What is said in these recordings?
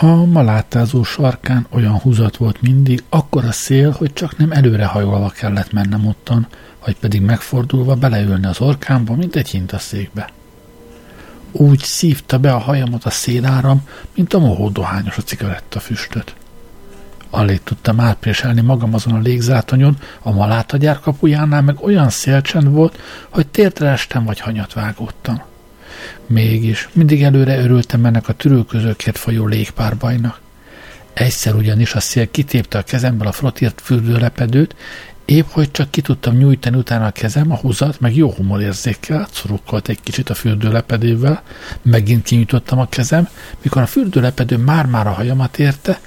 A malátázó sarkán olyan húzat volt mindig, akkor a szél, hogy csak nem előrehajolva kellett mennem ottan, vagy pedig megfordulva beleülni az orkámba, mint egy hintaszékbe. Úgy szívta be a hajamat a széláram, mint a mohó dohányos a cigaretta füstöt. Alig tudtam átpréselni magam azon a légzátonyon, a malátagyár kapujánál meg olyan szélcsend volt, hogy térdre estem vagy hanyat vágódtam. Mégis mindig előre örültem ennek a türülközőkért folyó légpárbajnak. Egyszer ugyanis a szél kitépte a kezemből a frottírt fürdőlepedőt, épp hogy csak ki tudtam nyújtani utána a kezem, a húzat, meg jó humorérzékkel, szurukkolt egy kicsit a fürdőlepedővel, megint kinyújtottam a kezem, mikor a fürdőlepedő már-már a hajamat érte,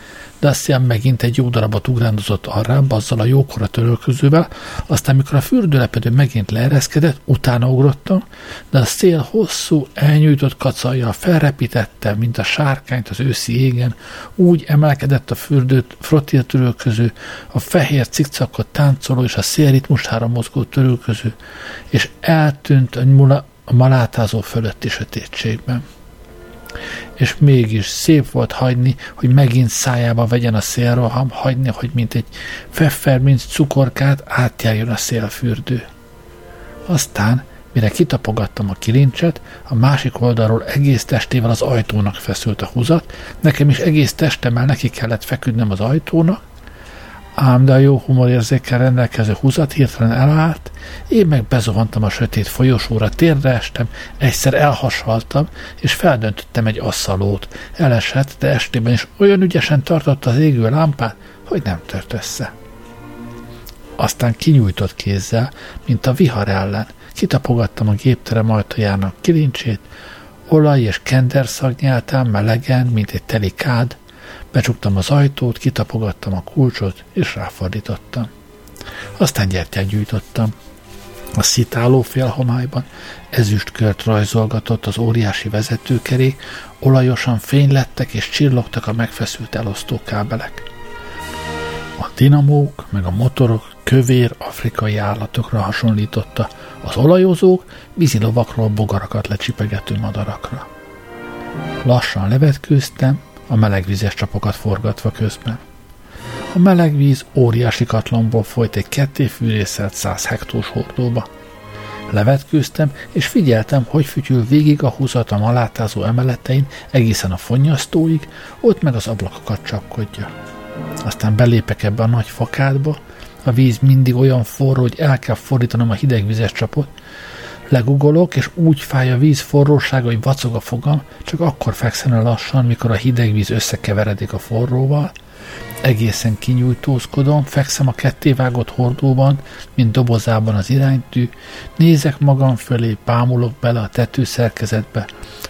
aztán megint egy jó darabot ugrándozott arra, azzal a jókora törölközővel, aztán mikor a fürdőlepedő megint leereszkedett, utána ugrottam, de a szél hosszú, elnyújtott kacalja felrepítette, mint a sárkányt az őszi égen, úgy emelkedett a fürdőt frottér törölköző, a fehér cikcakot táncoló és a szélritmusára mozgó törölköző, és eltűnt a, a malátázó fölötti sötétségben és mégis szép volt hagyni, hogy megint szájába vegyen a szélroham, hagyni, hogy mint egy mint cukorkát átjárjon a szélfürdő. Aztán, mire kitapogattam a kilincset, a másik oldalról egész testével az ajtónak feszült a húzat, nekem is egész testemmel neki kellett feküdnem az ajtónak, ám de a jó humorérzékkel rendelkező húzat hirtelen elállt, én meg bezuhantam a sötét folyosóra, térdre estem, egyszer elhasaltam, és feldöntöttem egy asszalót. Elesett, de estében is olyan ügyesen tartotta az égő lámpát, hogy nem tört össze. Aztán kinyújtott kézzel, mint a vihar ellen, kitapogattam a gépterem ajtajának kilincsét, olaj és kenderszag nyeltám melegen, mint egy teli kád, Becsuktam az ajtót, kitapogattam a kulcsot, és ráfordítottam. Aztán gyertyát gyújtottam. A szitáló félhomályban ezüstkört rajzolgatott az óriási vezetőkerék, olajosan fénylettek és csillogtak a megfeszült elosztókábelek. A dinamók meg a motorok kövér afrikai állatokra hasonlította, az olajozók vízilovakról bogarakat lecsipegető madarakra. Lassan levetkőztem, a melegvizes csapokat forgatva közben. A meleg víz óriási katlanból folyt egy ketté fűrészelt 100 hektós hordóba. Levetkőztem, és figyeltem, hogy fütyül végig a húzat a malátázó emeletein egészen a fonnyasztóig, ott meg az ablakokat csapkodja. Aztán belépek ebbe a nagy fakádba, a víz mindig olyan forró, hogy el kell fordítanom a hidegvizes csapot, Legugolok, és úgy fáj a víz forrósága, hogy vacog a fogam, csak akkor fekszem el lassan, mikor a hideg víz összekeveredik a forróval, Egészen kinyújtózkodom, fekszem a kettévágott hordóban, mint dobozában az iránytű, nézek magam fölé, pámulok bele a tetőszerkezetbe,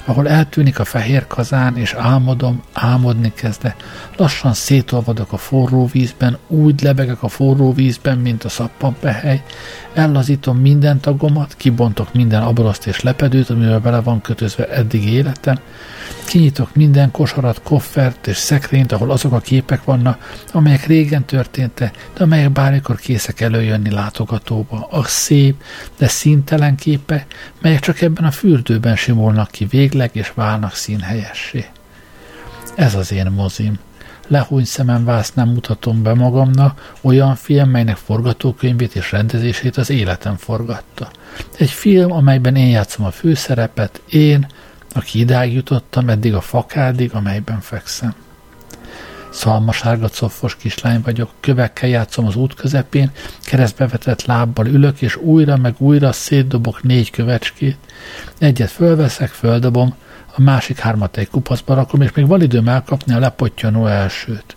ahol eltűnik a fehér kazán, és álmodom, álmodni kezde. Lassan szétolvadok a forró vízben, úgy lebegek a forró vízben, mint a szappanpehely, ellazítom minden tagomat, kibontok minden abraszt és lepedőt, amivel bele van kötözve eddig életem, kinyitok minden kosarat, koffert és szekrényt, ahol azok a képek vannak, amelyek régen történtek, de amelyek bármikor készek előjönni látogatóba. A szép, de színtelen képek, melyek csak ebben a fürdőben simulnak ki végleg és válnak színhelyessé. Ez az én mozim. Lehúny szemem nem mutatom be magamnak olyan film, melynek forgatókönyvét és rendezését az életem forgatta. Egy film, amelyben én játszom a főszerepet, én, aki idáig jutottam, eddig a fakádig, amelyben fekszem. Szalmasárga coffos kislány vagyok, kövekkel játszom az út közepén, keresztbevetett lábbal ülök, és újra meg újra szétdobok négy kövecskét. Egyet fölveszek, földobom, a másik hármat egy kupacba rakom, és még van időm elkapni a lepottyanó elsőt.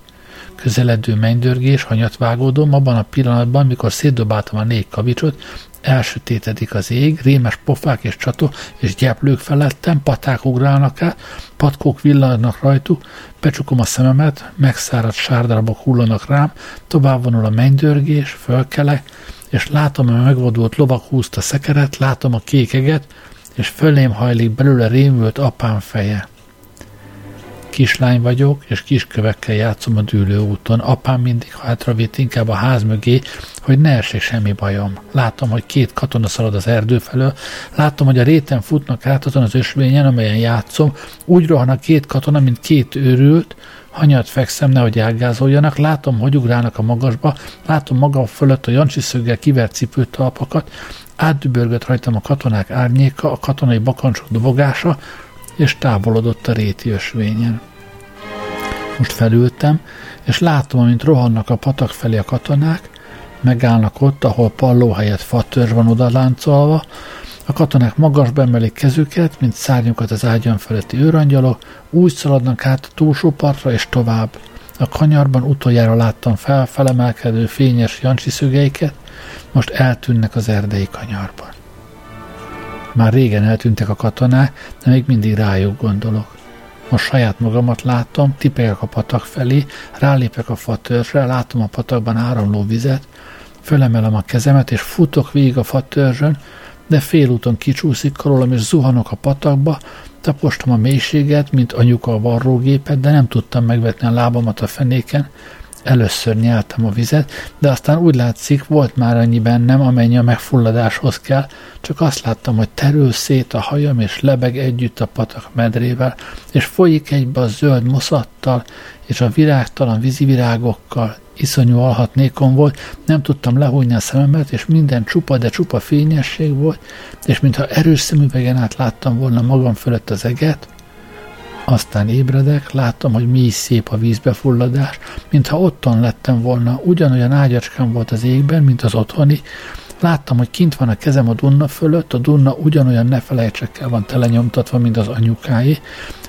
Közeledő mennydörgés, hanyat vágódom, abban a pillanatban, mikor szétdobáltam a négy kavicsot, elsötétedik az ég, rémes pofák és csató és gyeplők felettem, paták ugrálnak át, patkók villannak rajtuk, becsukom a szememet, megszáradt sárdarabok hullanak rám, tovább vonul a mennydörgés, fölkelek, és látom, a megvadult lovak húzta szekeret, látom a kékeget, és fölém hajlik belőle rémült apám feje. Kislány vagyok, és kiskövekkel játszom a dűlő úton. Apám mindig hátravitt inkább a ház mögé, hogy ne essék semmi bajom. Látom, hogy két katona szalad az erdő felől, látom, hogy a réten futnak át azon az ösvényen, amelyen játszom, úgy rohan a két katona, mint két őrült, hanyat fekszem, nehogy elgázoljanak, látom, hogy ugrálnak a magasba, látom maga fölött a jancsi szöggel kivert cipőtalpakat, átdübörgött rajtam a katonák árnyéka, a katonai bakancsok dobogása, és távolodott a réti ösvényen. Most felültem, és látom, amint rohannak a patak felé a katonák, megállnak ott, ahol palló helyett fatörzs van odaláncolva, a katonák magasba emelik kezüket, mint szárnyokat az ágyan feletti őrangyalok, úgy szaladnak át a túlsó partra és tovább. A kanyarban utoljára láttam fel felemelkedő fényes jancsi szögeiket, most eltűnnek az erdei kanyarban. Már régen eltűntek a katonák, de még mindig rájuk gondolok. Most saját magamat látom, tipegek a patak felé, rálépek a fatörzsre, látom a patakban áramló vizet, fölemelem a kezemet, és futok végig a fatörzsön, de félúton kicsúszik rólam, és zuhanok a patakba, tapostam a mélységet, mint anyuka a varrógépet, de nem tudtam megvetni a lábamat a fenéken, Először nyeltem a vizet, de aztán úgy látszik, volt már annyi bennem, amennyi a megfulladáshoz kell, csak azt láttam, hogy terül szét a hajam, és lebeg együtt a patak medrével, és folyik egybe a zöld moszattal, és a virágtalan vízivirágokkal, iszonyú alhatnékon volt, nem tudtam lehújni a szememet, és minden csupa, de csupa fényesség volt, és mintha erős szemüvegen át láttam volna magam fölött az eget, aztán ébredek, látom, hogy mi is szép a vízbefulladás, mintha otthon lettem volna, ugyanolyan ágyacskám volt az égben, mint az otthoni, Láttam, hogy kint van a kezem a Dunna fölött, a Dunna ugyanolyan ne felejtsekkel van telenyomtatva, mint az anyukáé,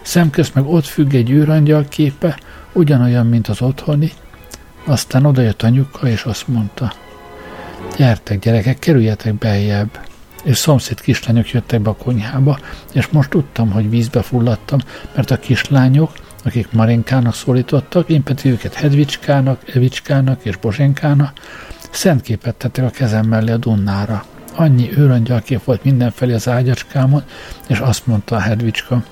szemközt meg ott függ egy űrangyal képe, ugyanolyan, mint az otthoni. Aztán odajött anyuka, és azt mondta, gyertek gyerekek, kerüljetek beljebb és szomszéd kislányok jöttek be a konyhába, és most tudtam, hogy vízbe fulladtam, mert a kislányok, akik Marinkának szólítottak, én pedig őket Hedvicskának, Evicskának és Bozsénkának, szentképet tettek a kezem mellé a Dunnára. Annyi őrangyalkép volt mindenfelé az ágyacskámon, és azt mondta a Hedvicska,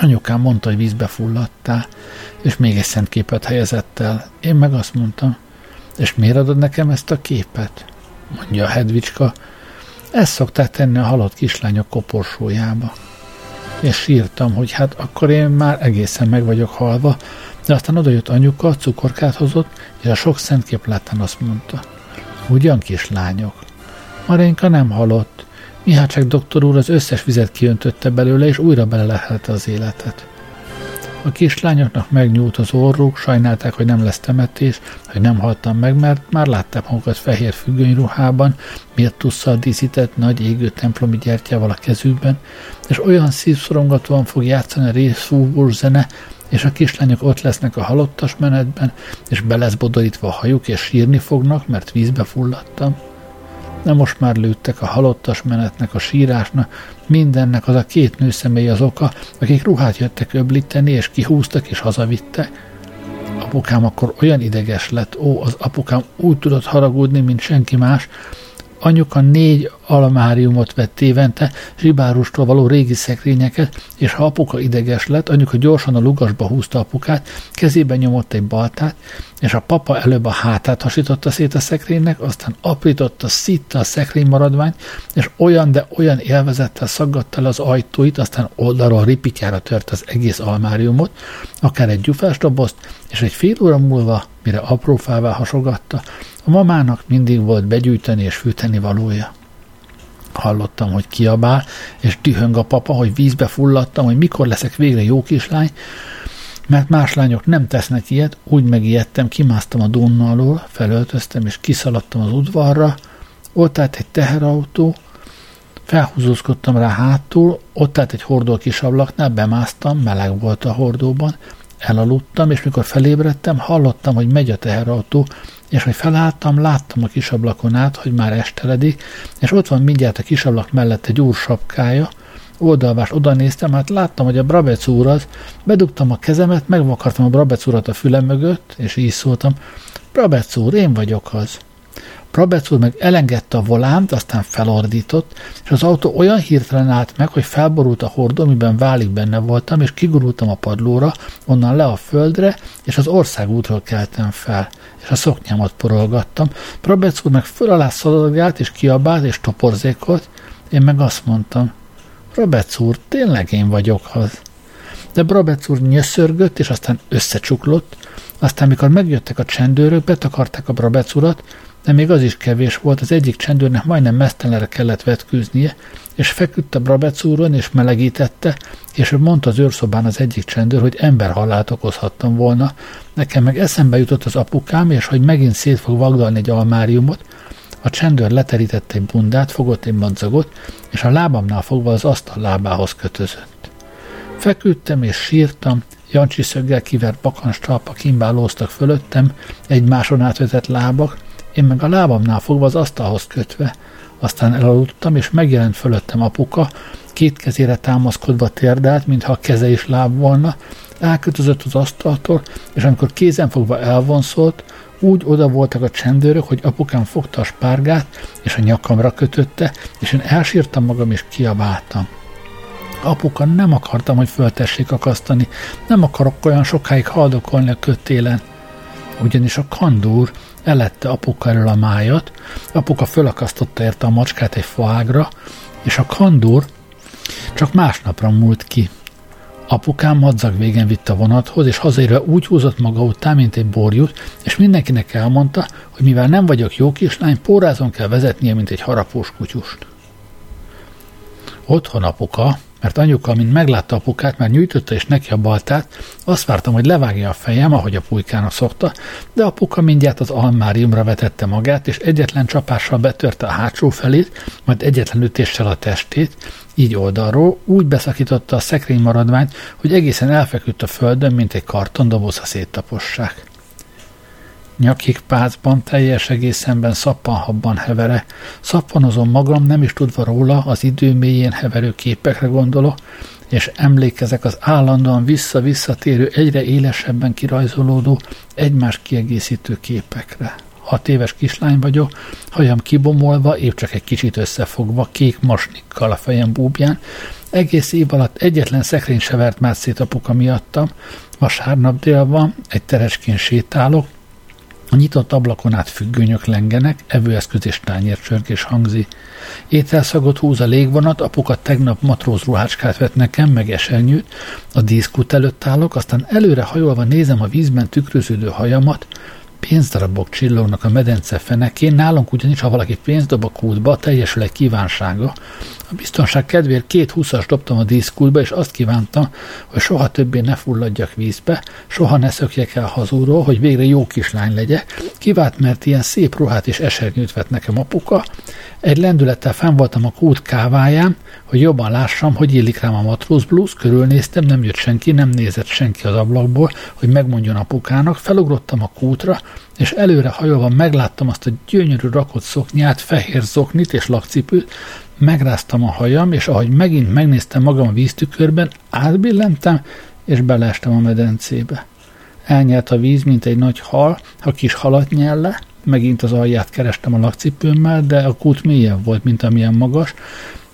Anyukám mondta, hogy vízbe fulladtál, és még egy szent képet helyezett el. Én meg azt mondtam, és miért adod nekem ezt a képet? Mondja a Hedvicska, ezt szokták tenni a halott kislányok koporsójába. És sírtam, hogy hát akkor én már egészen meg vagyok halva, de aztán odajött anyuka, cukorkát hozott, és a sok szentkép láttán azt mondta. Ugyan kislányok? Marénka nem halott. Mihácsek doktor úr az összes vizet kiöntötte belőle, és újra bele lehelte az életet. A kislányoknak megnyúlt az orruk, sajnálták, hogy nem lesz temetés, hogy nem haltam meg, mert már látták magukat fehér függönyruhában, mirtusszal díszített nagy égő templomi gyertyával a kezükben, és olyan szívszorongatóan fog játszani a részfúvós zene, és a kislányok ott lesznek a halottas menetben, és be lesz bodorítva a hajuk, és sírni fognak, mert vízbe fulladtam de most már lőttek a halottas menetnek, a sírásnak, mindennek az a két nőszemély az oka, akik ruhát jöttek öblíteni, és kihúztak és hazavittek. Apukám akkor olyan ideges lett, ó, az apukám úgy tudott haragudni, mint senki más, Anyuka négy almáriumot vett évente, zsibárustól való régi szekrényeket, és ha apuka ideges lett, anyuka gyorsan a lugasba húzta apukát, kezében nyomott egy baltát, és a papa előbb a hátát hasította szét a szekrénynek, aztán aprította, szitta a szekrény maradványt, és olyan, de olyan élvezettel szaggatta le az ajtóit, aztán oldalról ripityára tört az egész almáriumot, akár egy gyufás dobozt, és egy fél óra múlva, mire aprófává hasogatta, a mamának mindig volt begyűjteni és fűteni valója. Hallottam, hogy kiabál, és dühöng a papa, hogy vízbe fulladtam, hogy mikor leszek végre jó kislány, mert más lányok nem tesznek ilyet, úgy megijedtem, kimásztam a dunna alól, felöltöztem és kiszaladtam az udvarra, ott állt egy teherautó, felhúzózkodtam rá hátul, ott állt egy hordó a kis ablaknál, bemásztam, meleg volt a hordóban, elaludtam, és mikor felébredtem, hallottam, hogy megy a teherautó, és hogy felálltam, láttam a kisablakon át, hogy már esteledik, és ott van mindjárt a kisablak mellett egy úr sapkája, oldalvás oda néztem, hát láttam, hogy a Brabec úr az, bedugtam a kezemet, megvakartam a Brabec urat a fülem mögött, és így szóltam, Brabec úr, én vagyok az. Roberts úr meg elengedte a volánt, aztán felordított, és az autó olyan hirtelen állt meg, hogy felborult a hordó, amiben válik benne voltam, és kigurultam a padlóra, onnan le a földre, és az országútról keltem fel, és a szoknyámat porolgattam. Roberts úr meg föl alá szaladgált, és kiabált, és toporzékolt, én meg azt mondtam, Roberts úr, tényleg én vagyok az. De Roberts úr nyöszörgött, és aztán összecsuklott, aztán, mikor megjöttek a csendőrök, betakarták a Brabec urat, de még az is kevés volt, az egyik csendőrnek majdnem mesztelenre kellett vetkőznie, és feküdt a Brabec úron, és melegítette, és mondta az őrszobán az egyik csendőr, hogy emberhalált okozhattam volna. Nekem meg eszembe jutott az apukám, és hogy megint szét fog vagdalni egy almáriumot, a csendőr leterítette egy bundát, fogott egy madzagot, és a lábamnál fogva az asztal lábához kötözött. Feküdtem és sírtam, Jancsi szöggel kivert bakans talpak kimbálóztak fölöttem, egymáson átvetett lábak, én meg a lábamnál fogva az asztalhoz kötve. Aztán elaludtam, és megjelent fölöttem apuka, két kezére támaszkodva térdelt, mintha a keze is láb volna, elkötözött az asztaltól, és amikor kézen fogva elvonszolt, úgy oda voltak a csendőrök, hogy apukám fogta a spárgát, és a nyakamra kötötte, és én elsírtam magam, és kiabáltam. Apuka, nem akartam, hogy föltessék akasztani. Nem akarok olyan sokáig haldokolni a kötélen. Ugyanis a kandúr elette apuka elől a májat, apuka fölakasztotta érte a macskát egy faágra, és a kandúr csak másnapra múlt ki. Apukám madzag végen vitt a vonathoz, és hazaérve úgy húzott maga után, mint egy borjút, és mindenkinek elmondta, hogy mivel nem vagyok jó kislány, pórázon kell vezetnie, mint egy harapós kutyust. Otthon apuka, mert anyuka, mint meglátta apukát, már nyújtotta és neki a baltát, azt vártam, hogy levágja a fejem, ahogy a pulykának szokta, de apuka mindjárt az almáriumra vetette magát, és egyetlen csapással betörte a hátsó felét, majd egyetlen ütéssel a testét, így oldalról úgy beszakította a szekrény maradványt, hogy egészen elfeküdt a földön, mint egy kartondoboz, ha széttapossák. Nyakik pácban, teljes egészenben szappanhabban hevere. Szappanozom magam, nem is tudva róla, az idő mélyén heverő képekre gondolok, és emlékezek az állandóan vissza-visszatérő, egyre élesebben kirajzolódó, egymás kiegészítő képekre. Hat éves kislány vagyok, hajam kibomolva, épp csak egy kicsit összefogva, kék masnikkal a fejem búbján. Egész év alatt egyetlen szekrény se vert már szét apuka miattam. Vasárnap dél van, egy terecskén sétálok, a nyitott ablakon át függönyök lengenek, evőeszköz és tányércsörgés hangzi. Ételszagot húz a légvonat, apuka tegnap matróz ruhácskát vett nekem, meg esernyőt, a díszkút előtt állok, aztán előre hajolva nézem a vízben tükröződő hajamat, Pénzdarabok csillognak a medence fenekén, nálunk ugyanis, ha valaki pénzt dob a kútba, teljesül egy kívánsága. A biztonság kedvéért két húszas dobtam a díszkútba, és azt kívántam, hogy soha többé ne fulladjak vízbe, soha ne szökjek el hazúról, hogy végre jó kislány legyek. Kivált, mert ilyen szép ruhát és esernyőt vett nekem apuka. Egy lendülettel fenn voltam a kút káváján, hogy jobban lássam, hogy illik rám a matróz blues, körülnéztem, nem jött senki, nem nézett senki az ablakból, hogy megmondjon apukának, felugrottam a kútra, és előre hajolva megláttam azt a gyönyörű rakott szoknyát, fehér zoknit és lakcipőt, megráztam a hajam, és ahogy megint megnéztem magam a víztükörben, átbillentem, és beleestem a medencébe. Elnyelt a víz, mint egy nagy hal, ha kis halat nyel le, megint az alját kerestem a lakcipőmmel, de a kút mélyebb volt, mint amilyen magas,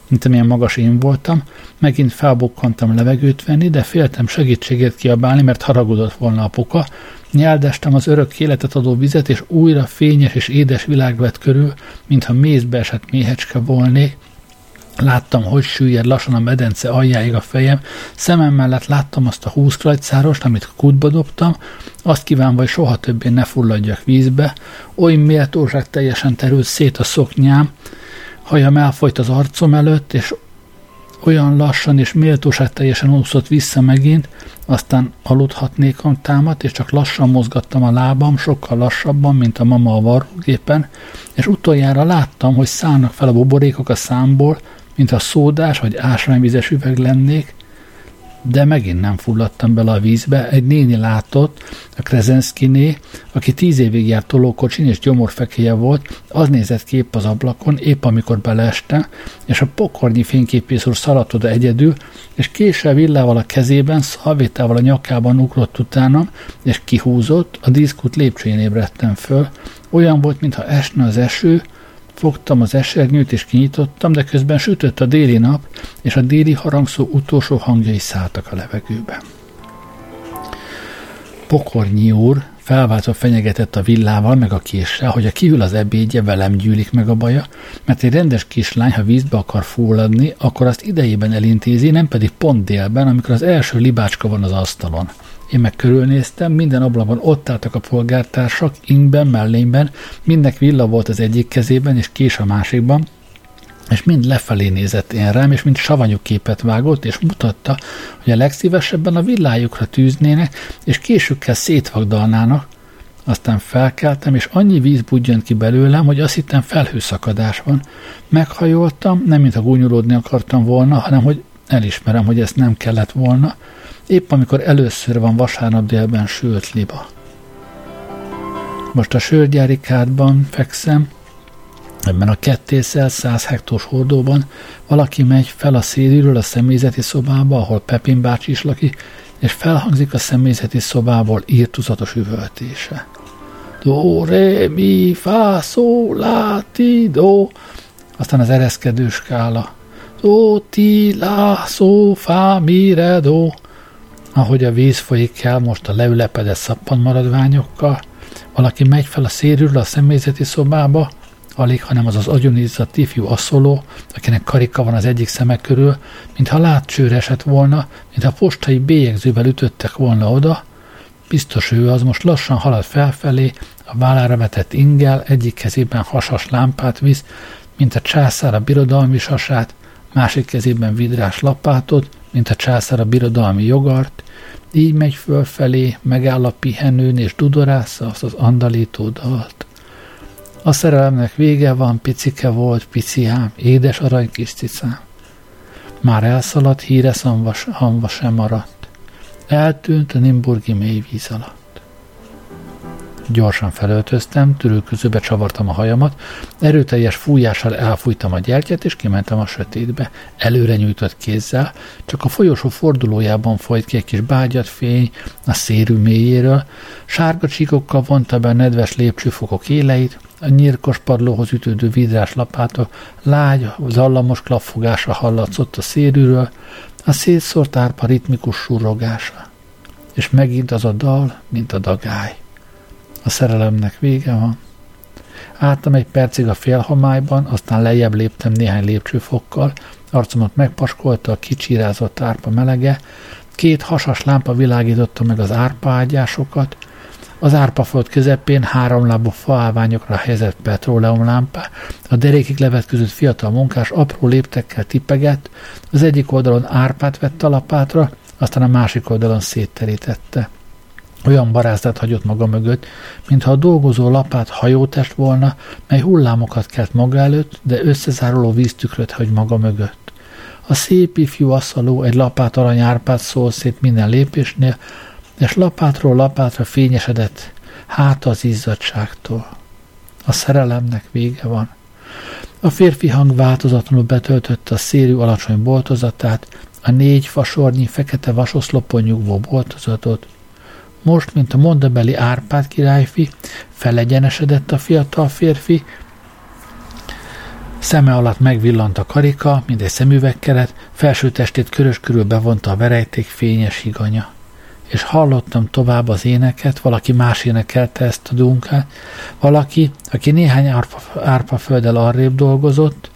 mint amilyen magas én voltam, megint felbukkantam levegőt venni, de féltem segítséget kiabálni, mert haragudott volna apuka, Nyeldestem az örök életet adó vizet, és újra fényes és édes világ vett körül, mintha mézbe esett méhecske volnék. Láttam, hogy süllyed lassan a medence aljáig a fejem, szemem mellett láttam azt a húsz krajcárost, amit kútba dobtam, azt kívánva, hogy soha többé ne fulladjak vízbe, oly méltóság teljesen terült szét a szoknyám, hajam elfolyt az arcom előtt, és olyan lassan és méltóság teljesen úszott vissza megint, aztán aludhatnékam támadt, és csak lassan mozgattam a lábam, sokkal lassabban, mint a mama a varrógépen, és utoljára láttam, hogy szállnak fel a buborékok a számból, mint a szódás vagy ásványvizes üveg lennék, de megint nem fulladtam bele a vízbe. Egy néni látott, a Krezenszkiné, aki tíz évig járt tolókocsin és gyomorfekéje volt, az nézett kép az ablakon, épp amikor beleeste, és a pokornyi fényképészúr szaladt oda egyedül, és késsel villával a kezében, szalvétával a nyakában ugrott utána, és kihúzott, a diszkút lépcsőjén ébredtem föl. Olyan volt, mintha esne az eső, Fogtam az esernyőt és kinyitottam, de közben sütött a déli nap, és a déli harangszó utolsó hangjai szálltak a levegőbe. Pokornyi úr felváltva fenyegetett a villával meg a késsel, hogy a kihűl az ebédje, velem gyűlik meg a baja, mert egy rendes kislány, ha vízbe akar fulladni, akkor azt idejében elintézi, nem pedig pont délben, amikor az első libácska van az asztalon. Én meg körülnéztem, minden ablakban ott álltak a polgártársak, ingben, mellényben, mindnek villa volt az egyik kezében, és kés a másikban, és mind lefelé nézett én rám, és mind savanyú képet vágott, és mutatta, hogy a legszívesebben a villájukra tűznének, és késükkel szétvagdalnának. Aztán felkeltem, és annyi víz budjant ki belőlem, hogy azt hittem felhőszakadás van. Meghajoltam, nem mintha gúnyolódni akartam volna, hanem hogy elismerem, hogy ezt nem kellett volna, épp amikor először van vasárnap délben sült liba. Most a sörgyári kádban fekszem, ebben a kettészel száz hektós hordóban valaki megy fel a széliről a személyzeti szobába, ahol Pepin bácsi is lakik, és felhangzik a személyzeti szobából írtuzatos üvöltése. Do, re, mi, fa, szó, lá, ti, do. Aztán az ereszkedő skála. Do, ti, lá, szó, fa, mi, re, do ahogy a víz folyik el most a leülepedett szappan maradványokkal, valaki megy fel a szérülre a személyzeti szobába, alig, hanem az az agyonizzadt ifjú asszoló, akinek karika van az egyik szeme körül, mintha látcsőre esett volna, mintha postai bélyegzővel ütöttek volna oda, biztos ő az most lassan halad felfelé, a vállára vetett ingel egyik kezében hasas lámpát visz, mint a császár a birodalmi sasát, másik kezében vidrás lapátot, mint a császár a birodalmi jogart, így megy fölfelé, megáll a pihenőn és dudorásza azt az andalító dalt. A szerelemnek vége van, picike volt, piciám, édes arany kis cicám. Már elszaladt, híre hamva sem maradt. Eltűnt a Nimburgi mély víz alatt. Gyorsan felöltöztem, törülközőbe csavartam a hajamat, erőteljes fújással elfújtam a gyertyát, és kimentem a sötétbe. Előre nyújtott kézzel, csak a folyosó fordulójában folyt ki egy kis bágyat fény a szérű mélyéről, sárga csíkokkal vonta be a nedves lépcsőfokok éleit, a nyírkos padlóhoz ütődő vidrás lapátok lágy, zallamos klapfogása hallatszott a szérűről, a szétszórt árpa ritmikus surrogása. És megint az a dal, mint a dagály. A szerelemnek vége van. Álltam egy percig a félhomályban, aztán lejjebb léptem néhány lépcsőfokkal, arcomat megpaskolta a kicsírázott árpa melege, két hasas lámpa világította meg az árpaágyásokat, az árpaföld közepén háromlábú faállványokra helyezett petróleumlámpa, a derékig levetközött fiatal munkás apró léptekkel tipegett, az egyik oldalon árpát vett a lapátra, aztán a másik oldalon szétterítette. Olyan barázat hagyott maga mögött, mintha a dolgozó lapát hajótest volna, mely hullámokat kelt maga előtt, de összezáruló víztükröt hagy maga mögött. A szép ifjú asszaló egy lapát aranyárpát szól szét minden lépésnél, és lapátról lapátra fényesedett, hát az izzadságtól. A szerelemnek vége van. A férfi hang változatlanul betöltötte a szérű alacsony boltozatát, a négy fasornyi fekete vasoszlopon nyugvó boltozatot, most, mint a mondabeli Árpád királyfi, felegyenesedett a fiatal férfi, Szeme alatt megvillant a karika, mint egy szemüvegkeret, felső testét körös körül bevonta a verejték fényes higanya. És hallottam tovább az éneket, valaki más énekelte ezt a dunkát, valaki, aki néhány árpa, árpafölddel arrébb dolgozott,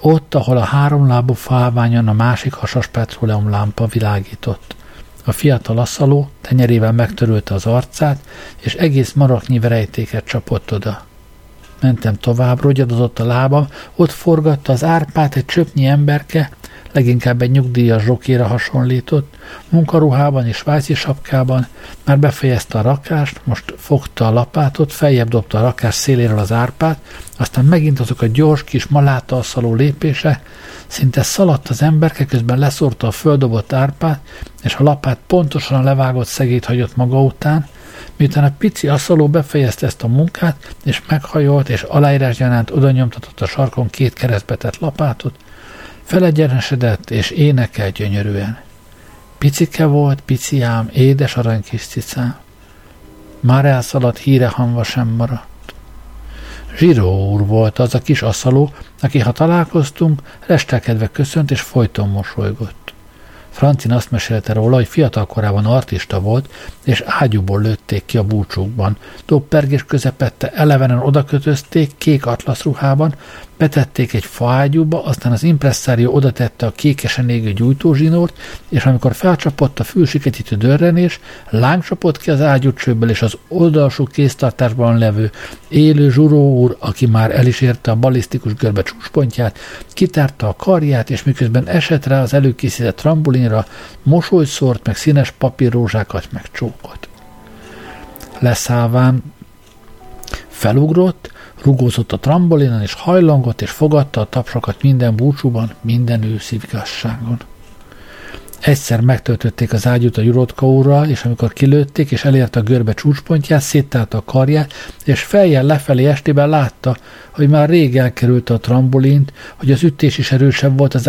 ott, ahol a háromlábú fáványon a másik hasas petróleum lámpa világított. A fiatal asszaló tenyerével megtörölte az arcát, és egész maraknyi verejtéket csapott oda. Mentem tovább, rogyadozott a lábam, ott forgatta az árpát egy csöpnyi emberke, leginkább egy nyugdíjas zsokéra hasonlított, munkaruhában és svájci sapkában, már befejezte a rakást, most fogta a lapátot, feljebb dobta a rakás széléről az árpát, aztán megint azok a gyors kis maláta szaló lépése, szinte szaladt az emberke, közben leszórta a földobott árpát, és a lapát pontosan a levágott szegét hagyott maga után, Miután a pici asszaló befejezte ezt a munkát, és meghajolt, és aláírásgyanánt oda a sarkon két keresztbetett lapátot, felegyenesedett, és énekel gyönyörűen. Picike volt, pici ám, édes arany kis cicám. Már elszaladt híre hanva sem maradt. Zsiró úr volt az a kis asszaló, aki, ha találkoztunk, restelkedve köszönt és folyton mosolygott. Francin azt mesélte róla, hogy fiatal korában artista volt, és ágyúból lőtték ki a búcsúkban. Doppergés közepette elevenen odakötözték kék atlaszruhában, betették egy faágyúba, aztán az impresszárió oda tette a kékesen égő gyújtózsinórt, és amikor felcsapott a fülsiketítő dörrenés, láng csapott ki az ágyúcsőből, és az oldalsó kéztartásban levő élő zsuró úr, aki már el is érte a balisztikus görbe csúcspontját, kitárta a karját, és miközben esett rá az előkészített trambulinra, mosolyt szórt, meg színes papírrózsákat megcsókolt. Leszállván felugrott, Rugózott a trambolinen, és hajlongott, és fogadta a tapsokat minden búcsúban, minden őszi vigasságon. Egyszer megtöltötték az ágyút a Jurotka úrral, és amikor kilőtték, és elérte a görbe csúcspontját, széttálta a karját, és fejjel lefelé estében látta, hogy már rég elkerült a trambolint, hogy az ütés is erősebb volt az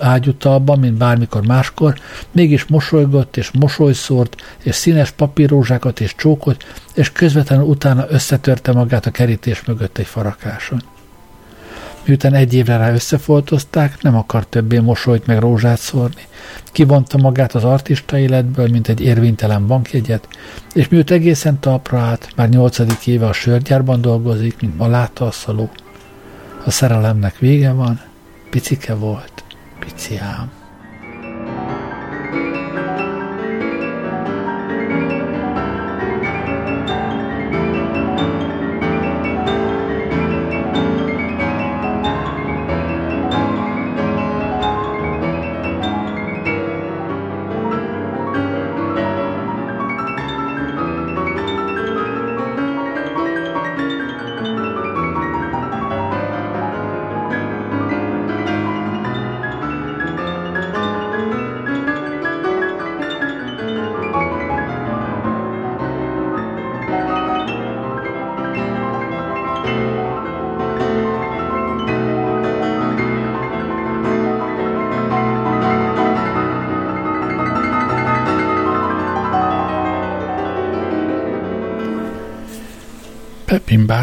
ágyutalban, mint bármikor máskor, mégis mosolygott és mosolyszórt, és színes papírrózsákat és csókot, és közvetlenül utána összetörte magát a kerítés mögött egy farakáson. Miután egy évre rá összefoltozták, nem akart többé mosolyt meg rózsát szórni. Kivonta magát az artista életből, mint egy érvénytelen bankjegyet, és miut egészen talpra állt, már nyolcadik éve a sörgyárban dolgozik, mint maláta a szaló. A szerelemnek vége van, picike volt, pici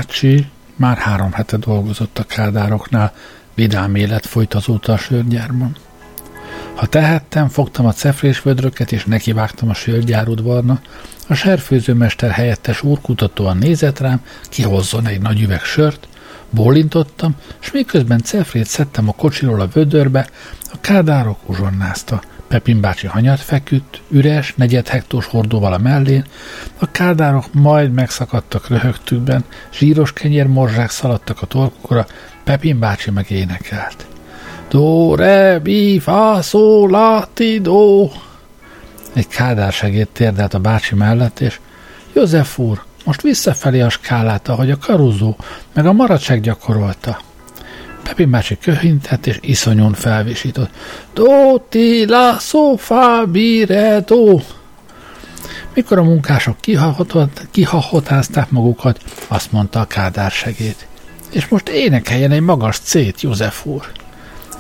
bácsi már három hete dolgozott a kádároknál, vidám élet folyt azóta a sörgyárban. Ha tehettem, fogtam a cefrés vödröket, és nekivágtam a sörgyárudvarna, a serfőzőmester helyettes úrkutatóan nézett rám, kihozzon egy nagy üveg sört, bólintottam, és miközben cefrét szedtem a kocsiról a vödörbe, a kádárok uzsonnázta. Pepin bácsi hanyat feküdt, üres, negyed hektós hordóval a mellén, a kádárok majd megszakadtak röhögtükben, zsíros kenyérmorzsák szaladtak a torkukra, Pepin bácsi meg énekelt. Do, re, mi, fa, szó, la, ti, do. Egy kádár segéd térdelt a bácsi mellett, és József úr, most visszafelé a skálát, ahogy a karuzó, meg a maradság gyakorolta. Pepin bácsi köhintett és iszonyon felvisított. Do, ti, la, so, fa, bire, do. Mikor a munkások kihahotázták magukat, azt mondta a kádár segéd. És most énekeljen egy magas cét, József úr.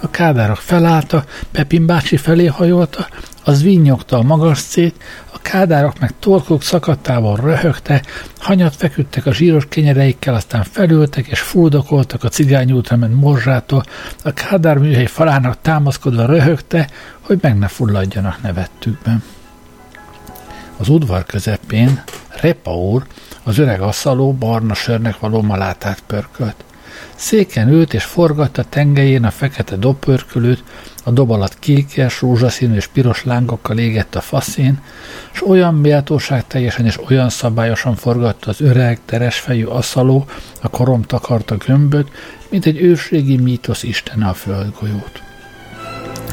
A kádárok felállta, Pepin bácsi felé hajolta, az vinnyogta a magas cét, kádárok meg torkok szakadtával röhögte, hanyat feküdtek a zsíros kenyereikkel, aztán felültek és fuldokoltak a cigányútra ment morzsától, a kádár műhely falának támaszkodva röhögte, hogy meg ne fulladjanak nevettükben. Az udvar közepén Repa úr, az öreg asszaló barna sörnek való malátát pörkölt. Széken ült és forgatta tengelyén a fekete dobpörkölőt, a dob alatt kékes, rózsaszínű és piros lángokkal égett a faszén, és olyan méltóság teljesen és olyan szabályosan forgatta az öreg, teresfejű asszaló a korom takarta gömböt, mint egy ősrégi mítosz istene a földgolyót.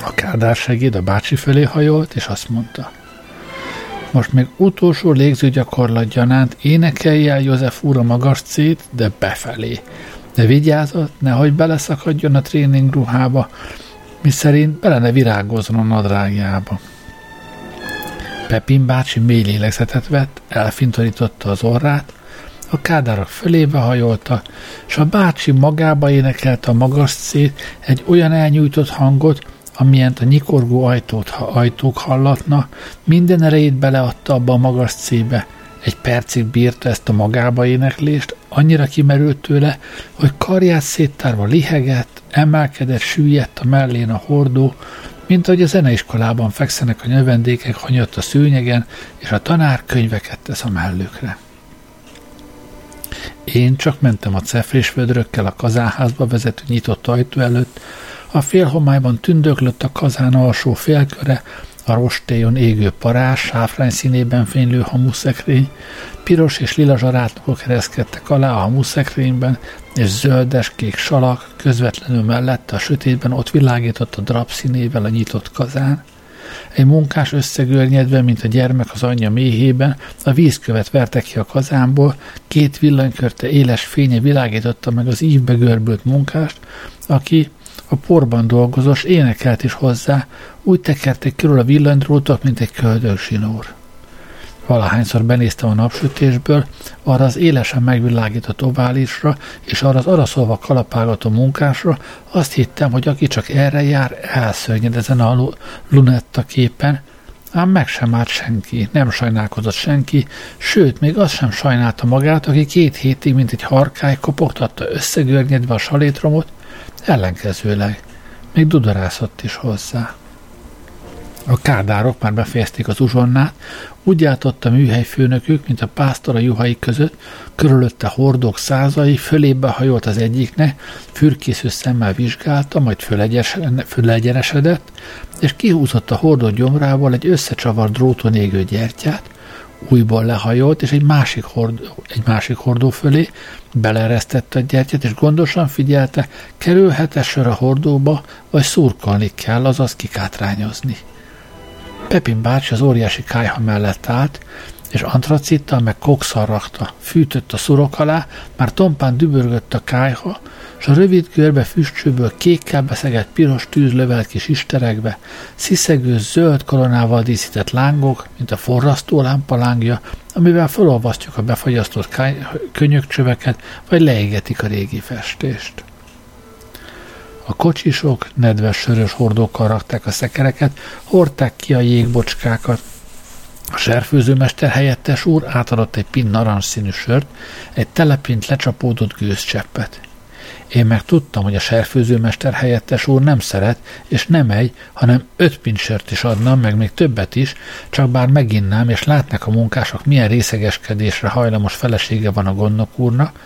A Kádár segéd a bácsi fölé hajolt, és azt mondta. Most még utolsó légzőgyakorlat gyanánt énekelj el József úr a magas cét, de befelé. De vigyázat, nehogy beleszakadjon a tréning ruhába, mi szerint bele ne virágozzon a nadrágjába. Pepin bácsi mély lélegzetet vett, elfintorította az orrát, a kádárok fölébe hajolta, és a bácsi magába énekelte a magas szét egy olyan elnyújtott hangot, amilyent a nyikorgó ajtót, ha ajtók hallatna, minden erejét beleadta abba a magas cébe. Egy percig bírta ezt a magába éneklést, annyira kimerült tőle, hogy karját széttárva lihegett, emelkedett, süllyedt a mellén a hordó, mint ahogy a zeneiskolában fekszenek a növendékek hanyatt a szőnyegen, és a tanár könyveket tesz a mellükre. Én csak mentem a cefrés vödrökkel a kazánházba vezető nyitott ajtó előtt, a félhomályban tündöklött a kazán alsó félköre, a rostéjon égő parás, sáfrány színében fénylő hamuszekrény, piros és lila zsarátnokok ereszkedtek alá a hamuszekrényben, és zöldes kék salak közvetlenül mellette a sötétben ott világított a drap színével a nyitott kazán. Egy munkás összegörnyedve, mint a gyermek az anyja méhében, a vízkövet verte ki a kazánból, két villanykörte éles fénye világította meg az ívbe görbült munkást, aki a porban dolgozós énekelt is hozzá, úgy tekerték körül a villanydrótok, mint egy köldögzsinór. Valahányszor benéztem a napsütésből, arra az élesen megvilágított oválisra, és arra az araszolva kalapálgató munkásra, azt hittem, hogy aki csak erre jár, elszörnyed ezen a lunetta képen, ám meg sem állt senki, nem sajnálkozott senki, sőt, még az sem sajnálta magát, aki két hétig, mint egy harkály, kopogtatta összegörnyedve a salétromot, ellenkezőleg, még dudarászott is hozzá. A kádárok már befejezték az uzsonnát, úgy játott a műhelyfőnökük, mint a pásztor a juhai között, körülötte hordók százai, fölébe hajolt az egyiknek, fürkésző szemmel vizsgálta, majd fölegyenesedett, és kihúzott a hordó gyomrából egy összecsavart dróton égő gyertyát, újból lehajolt, és egy másik, hordó, egy másik hordó fölé beleresztette a gyertyát, és gondosan figyelte, kerülhet-e sor a hordóba, vagy szurkolni kell, azaz kikátrányozni. Pepin bácsi az óriási kájha mellett állt, és antracittal meg kokszal rakta. Fűtött a szurok alá, már tompán dübörgött a kájha, és a rövid körbe füstcsőből kékkel beszegett piros tűz lövelt kis isterekbe, sziszegő zöld koronával díszített lángok, mint a forrasztó lámpa lángja, amivel felolvasztjuk a befagyasztott könyökcsöveket, vagy leégetik a régi festést. A kocsisok nedves sörös hordókkal rakták a szekereket, hordták ki a jégbocskákat. A serfőzőmester helyettes úr átadott egy pin narancsszínű sört, egy telepint lecsapódott gőzcseppet. Én meg tudtam, hogy a serfőzőmester helyettes úr nem szeret, és nem egy, hanem öt pincsört is adna, meg még többet is, csak bár meginnám, és látnak a munkások, milyen részegeskedésre hajlamos felesége van a gondnok úrnak,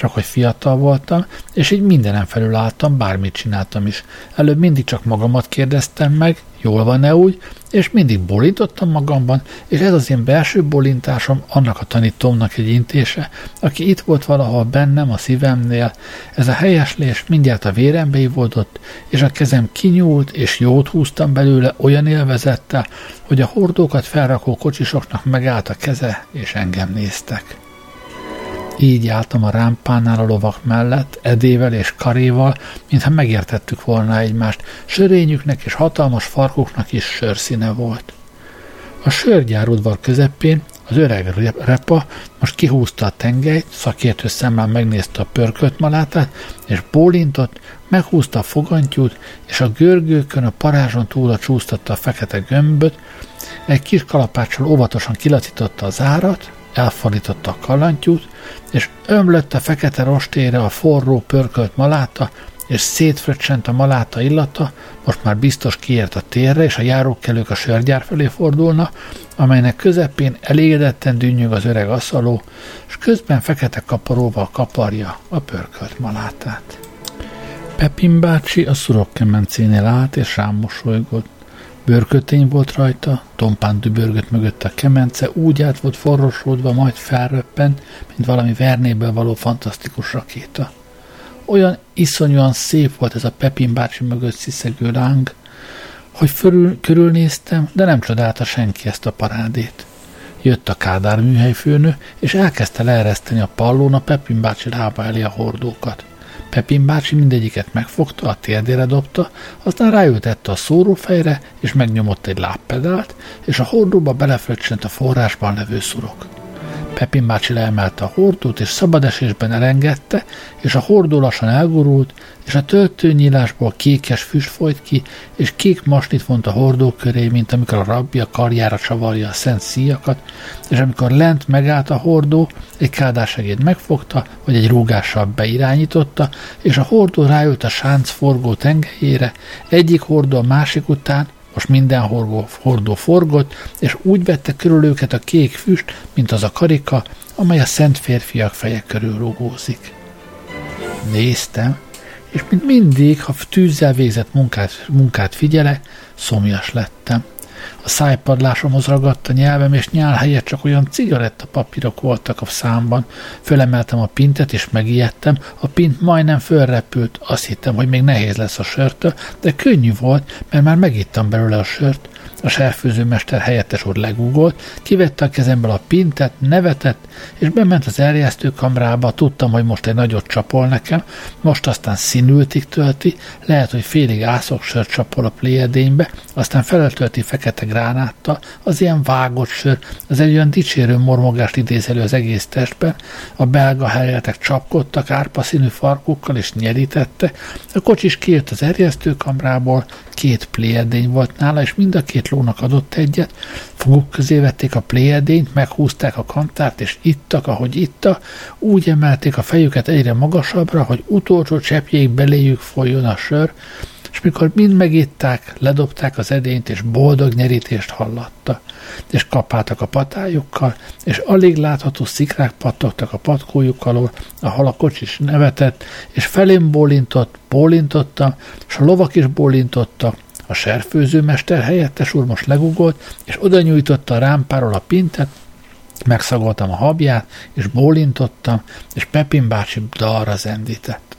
csak hogy fiatal voltam, és így mindenem felül álltam, bármit csináltam is. Előbb mindig csak magamat kérdeztem meg, jól van-e úgy, és mindig bolintottam magamban, és ez az én belső bolintásom annak a tanítómnak egy intése, aki itt volt valahol bennem a szívemnél. Ez a helyeslés mindjárt a vérembe ivódott, és a kezem kinyúlt, és jót húztam belőle olyan élvezettel, hogy a hordókat felrakó kocsisoknak megállt a keze, és engem néztek. Így álltam a rámpánál a lovak mellett, edével és karéval, mintha megértettük volna egymást. Sörényüknek és hatalmas farkuknak is sörszíne volt. A sörgyárudvar közepén az öreg repa most kihúzta a tengelyt, szakértő szemmel megnézte a pörkölt malátát, és bólintott, meghúzta a fogantyút, és a görgőkön a parázson túl a csúsztatta a fekete gömböt, egy kis kalapáccsal óvatosan kilacította az árat, elfordította a kalantyút, és ömlött a fekete rostére a forró, pörkölt maláta, és szétfröccsent a maláta illata, most már biztos kiért a térre, és a járókelők a sörgyár felé fordulna, amelynek közepén elégedetten dünnyög az öreg aszaló, és közben fekete kaparóval kaparja a pörkölt malátát. Pepin bácsi a szurokkemencénél állt, és rám mosolygott. Bőrkötény volt rajta, tompán dübörgött mögött a kemence, úgy át volt forrosódva, majd felröppent, mint valami vernéből való fantasztikus rakéta. Olyan iszonyúan szép volt ez a Pepin bácsi mögött sziszegő láng, Hogy fölül, körülnéztem, de nem csodálta senki ezt a parádét. Jött a Kádár műhelyfőnő, és elkezdte leereszteni a pallón a Pepin bácsi lába elé a hordókat. Pepin bácsi mindegyiket megfogta, a térdére dobta, aztán ráültette a szórófejre, és megnyomott egy lábpedált, és a hordóba belefröccsent a forrásban levő szurok. Pepin bácsi leemelte a hordót, és szabad esésben elengedte, és a hordó lassan elgurult, és a töltőnyílásból kékes füst folyt ki, és kék masnit vont a hordó köré, mint amikor a rabbi a karjára csavarja a szent szíjakat, és amikor lent megállt a hordó, egy kádársegéd megfogta, vagy egy rúgással beirányította, és a hordó ráült a sánc forgó tengelyére, egyik hordó a másik után, most minden hordó, hordó forgott, és úgy vette körül őket a kék füst, mint az a karika, amely a szent férfiak feje körül rugózik. Néztem, és mint mindig, ha tűzzel végzett munkát, munkát figyele, szomjas lettem. A szájpadlásomhoz ragadt a nyelvem, és nyál helyett csak olyan cigaretta papírok voltak a számban. Fölemeltem a pintet, és megijedtem. A pint majdnem fölrepült. Azt hittem, hogy még nehéz lesz a sörtől, de könnyű volt, mert már megittam belőle a sört. A serfőzőmester helyettes úr legugolt, kivette a kezemből a pintet, nevetett, és bement az erjesztő kamrába, tudtam, hogy most egy nagyot csapol nekem, most aztán színültig tölti, lehet, hogy félig ászok sör csapol a pléjedénybe, aztán feltölti fekete gránáttal, az ilyen vágott sör, az egy olyan dicsérő mormogást idéz elő az egész testben, a belga helyletek csapkodtak árpa színű farkukkal és nyerítette, a kocsis kijött az erjesztőkamrából, két pléjedény volt nála, és mind a két lónak adott egyet, foguk közé vették a pléjedényt, meghúzták a kantárt, és ittak, ahogy itta, úgy emelték a fejüket egyre magasabbra, hogy utolsó cseppjéig beléjük folyjon a sör, és mikor mind megitták, ledobták az edényt, és boldog nyerítést hallatta, és kapáltak a patájukkal, és alig látható szikrák pattogtak a patkójuk alól, a kocsis nevetett, és felém bólintott, bólintottam, és a lovak is bólintottak, a serfőzőmester helyettes úr most legugolt, és oda nyújtotta a rámpáról a pintet, megszagoltam a habját, és bólintottam, és Pepin bácsi dalra zendített.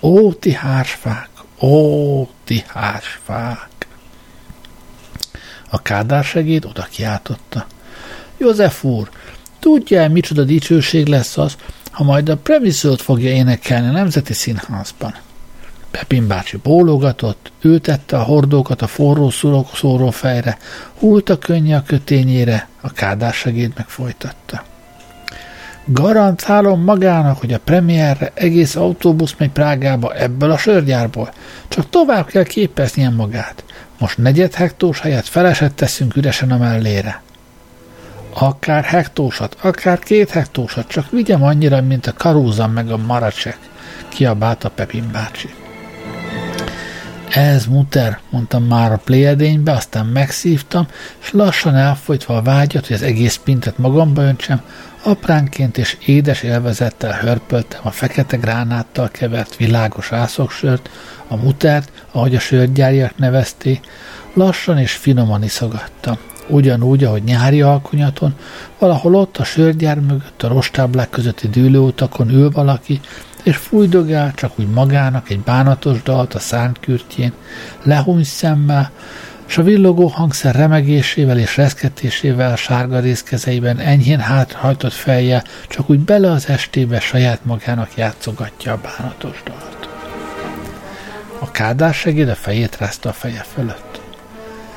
Ó, ti hársfák, ó, ti hársfák! A kádár segéd oda kiáltotta. József úr, tudja-e, micsoda dicsőség lesz az, ha majd a premiszőt fogja énekelni a Nemzeti Színházban? Pepin bácsi bólogatott, ültette a hordókat a forró szóró fejre, hult a könnye a kötényére, a kádársegéd meg folytatta. Garantálom magának, hogy a premierre egész autóbusz megy Prágába ebből a sörgyárból. Csak tovább kell képeznie magát. Most negyed hektós helyet feleset teszünk üresen a mellére. Akár hektósat, akár két hektósat, csak vigyem annyira, mint a karúzam meg a maracsek, kiabálta Pepin bácsi. Ez muter, mondtam már a pléjedénybe, aztán megszívtam, és lassan elfolytva a vágyat, hogy az egész pintet magamba öntsem, apránként és édes élvezettel hörpöltem a fekete gránáttal kevert világos ászoksört, a mutert, ahogy a sörgyáriak nevezték, lassan és finoman iszogattam. Ugyanúgy, ahogy nyári alkonyaton, valahol ott a sörgyár mögött, a rostáblák közötti dűlőutakon ül valaki, és fújdogál csak úgy magának egy bánatos dalt a szántkürtjén, lehúny szemmel, és a villogó hangszer remegésével és reszketésével a sárga részkezeiben enyhén hátrahajtott fejjel csak úgy bele az estébe saját magának játszogatja a bánatos dalt. A kádár segéd a fejét rázta a feje fölött.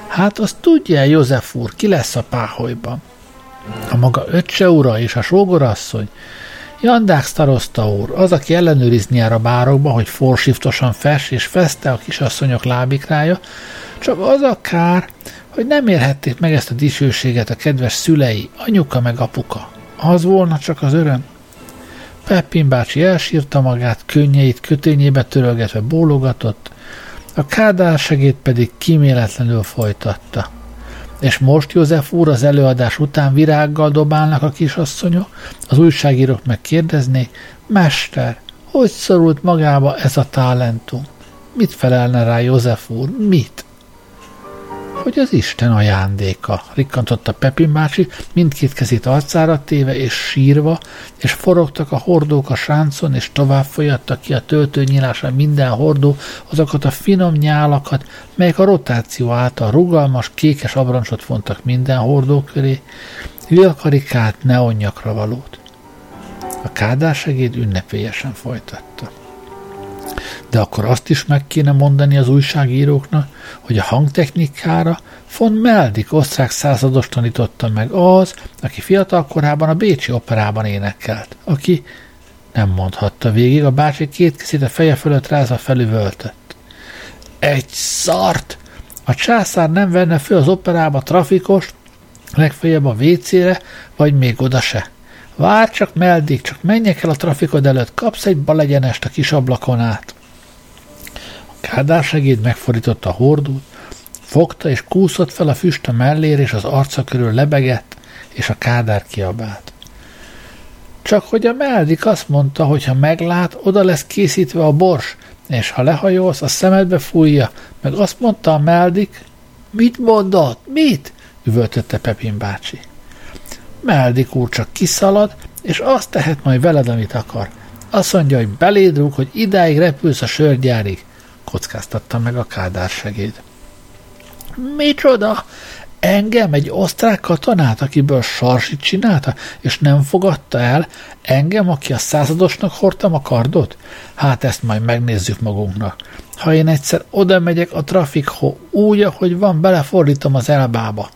Hát azt tudja, József úr, ki lesz a páholyban? A maga öccse ura és a sógorasszony, Jandák starosta úr, az, aki ellenőrizni jár a bárokba, hogy forsiftosan fes és feste a kisasszonyok lábikrája, csak az a kár, hogy nem érhették meg ezt a dicsőséget a kedves szülei, anyuka meg apuka. Az volna csak az öröm. Peppin bácsi elsírta magát, könnyeit kötényébe törölgetve bólogatott, a kádár segéd pedig kíméletlenül folytatta. És most József úr az előadás után virággal dobálnak a kisasszonyok, az újságírók megkérdeznék, Mester, hogy szorult magába ez a talentum? Mit felelne rá József úr? Mit? Hogy az Isten ajándéka, rikkantotta Pepin bácsi, mindkét kezét arcára téve és sírva, és forogtak a hordók a sáncon, és tovább folyadtak ki a töltőnyílásra minden hordó azokat a finom nyálakat, melyek a rotáció által rugalmas, kékes abrancsot fontak minden hordó köré, lilkarikát, neonnyakra valót. A kádársegéd ünnepélyesen folytatta. De akkor azt is meg kéne mondani az újságíróknak, hogy a hangtechnikára von Meldik osztrák százados tanította meg az, aki fiatal korában a Bécsi operában énekelt, aki nem mondhatta végig, a bácsi két kezét a feje fölött rázva felüvöltött. Egy szart! A császár nem venne föl az operába trafikost, legfeljebb a WC-re, vagy még oda se. Vár csak, Meldik, csak menjek el a trafikod előtt, kapsz egy balegyenest a kis ablakon át. Kádár segéd megfordította a hordót, fogta és kúszott fel a füst a mellér, és az arca körül lebegett, és a Kádár kiabált. Csak hogy a Meldik azt mondta, hogy ha meglát, oda lesz készítve a bors, és ha lehajolsz, a szemedbe fújja, meg azt mondta a Meldik, mit mondott, mit? üvöltötte Pepin bácsi. Meldik úr csak kiszalad, és azt tehet majd veled, amit akar. Azt mondja, hogy beléd hogy idáig repülsz a sörgyárig, kockáztatta meg a kádár segéd. Micsoda? Engem, egy osztrák katonát, akiből sarsit csinálta, és nem fogadta el? Engem, aki a századosnak hordtam a kardot? Hát ezt majd megnézzük magunknak. Ha én egyszer oda megyek a trafikho, úgy, ahogy van, belefordítom az elbába.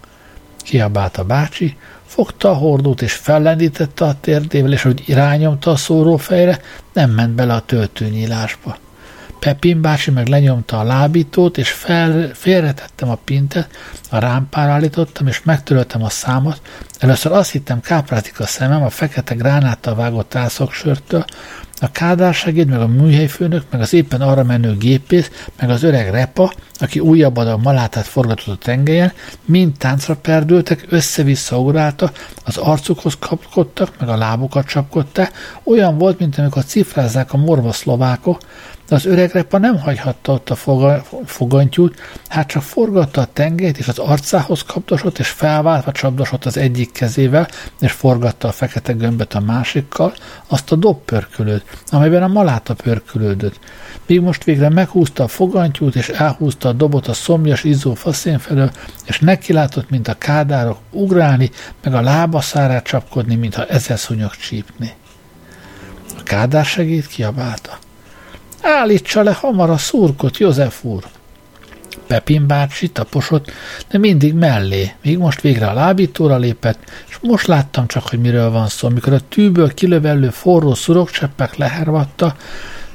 Kiabált a bácsi, fogta a hordót és fellendítette a térdével, és hogy irányomta a szórófejre, nem ment bele a töltőnyílásba. Pepin bácsi meg lenyomta a lábítót, és fel, félretettem a pintet, a rámpára állítottam, és megtöröltem a számot. Először azt hittem káprázik a szemem a fekete gránáttal vágott álszoksörtől, a kádárságéd, meg a műhelyfőnök, meg az éppen arra menő gépész, meg az öreg repa, aki újabb adag malátát forgatott a tengelyen, mind táncra perdültek, össze-vissza ugráltak, az arcukhoz kapkodtak, meg a lábukat csapkodták, olyan volt, mint amikor cifrázzák a morva szlovákok, de az öreg repa nem hagyhatta ott a foga, fogantyút, hát csak forgatta a tengelyt, és az arcához kapdosott, és felváltva csapdosott az egyik kezével, és forgatta a fekete gömböt a másikkal, azt a dobpörkölőt, amelyben a maláta pörkölődött. Míg most végre meghúzta a fogantyút, és elhúzta a dobot a szomjas, izzó faszén felől, és nekilátott, mint a kádárok, ugrálni, meg a lába szárát csapkodni, mintha ezer szúnyog csípni. A kádár segít kiabálta. Állítsa le hamar a szurkot, József úr! Pepin bácsi taposott, de mindig mellé, míg most végre a lábítóra lépett, és most láttam csak, hogy miről van szó, mikor a tűből kilövellő forró szurokcseppek lehervatta,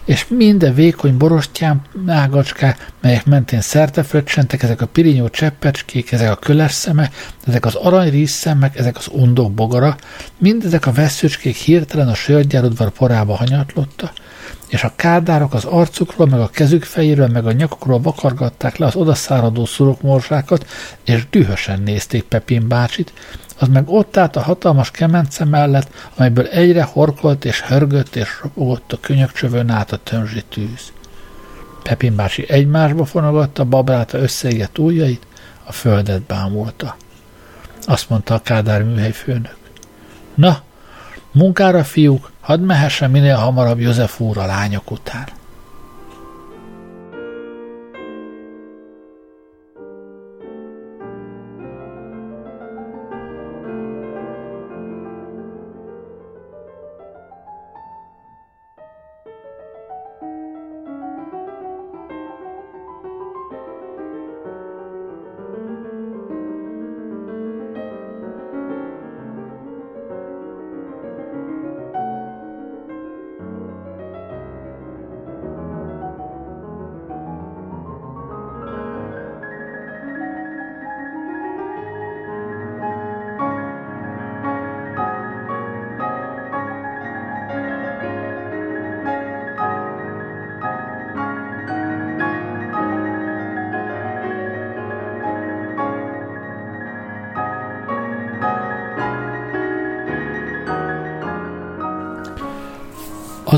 és minden vékony borostyán ágacskák, melyek mentén szerte fröccsentek, ezek a pirinyó cseppecskék, ezek a köles szeme, ezek az aranyrízszemek, ezek az undok bogara, mindezek a veszőcskék hirtelen a sörgyárodvar porába hanyatlotta, és a kádárok az arcukról, meg a kezük fejéről, meg a nyakukról vakargatták le az odaszáradó szurokmorsákat, és dühösen nézték Pepin bácsit, az meg ott állt a hatalmas kemence mellett, amelyből egyre horkolt és hörgött és ropogott a könyökcsövön át a tömzsi tűz. Pepin bácsi egymásba fonogatta babráta összeégett ujjait, a földet bámulta. Azt mondta a Kádár műhelyfőnök. Na, munkára, fiúk, hadd mehessen minél hamarabb József úr a lányok után.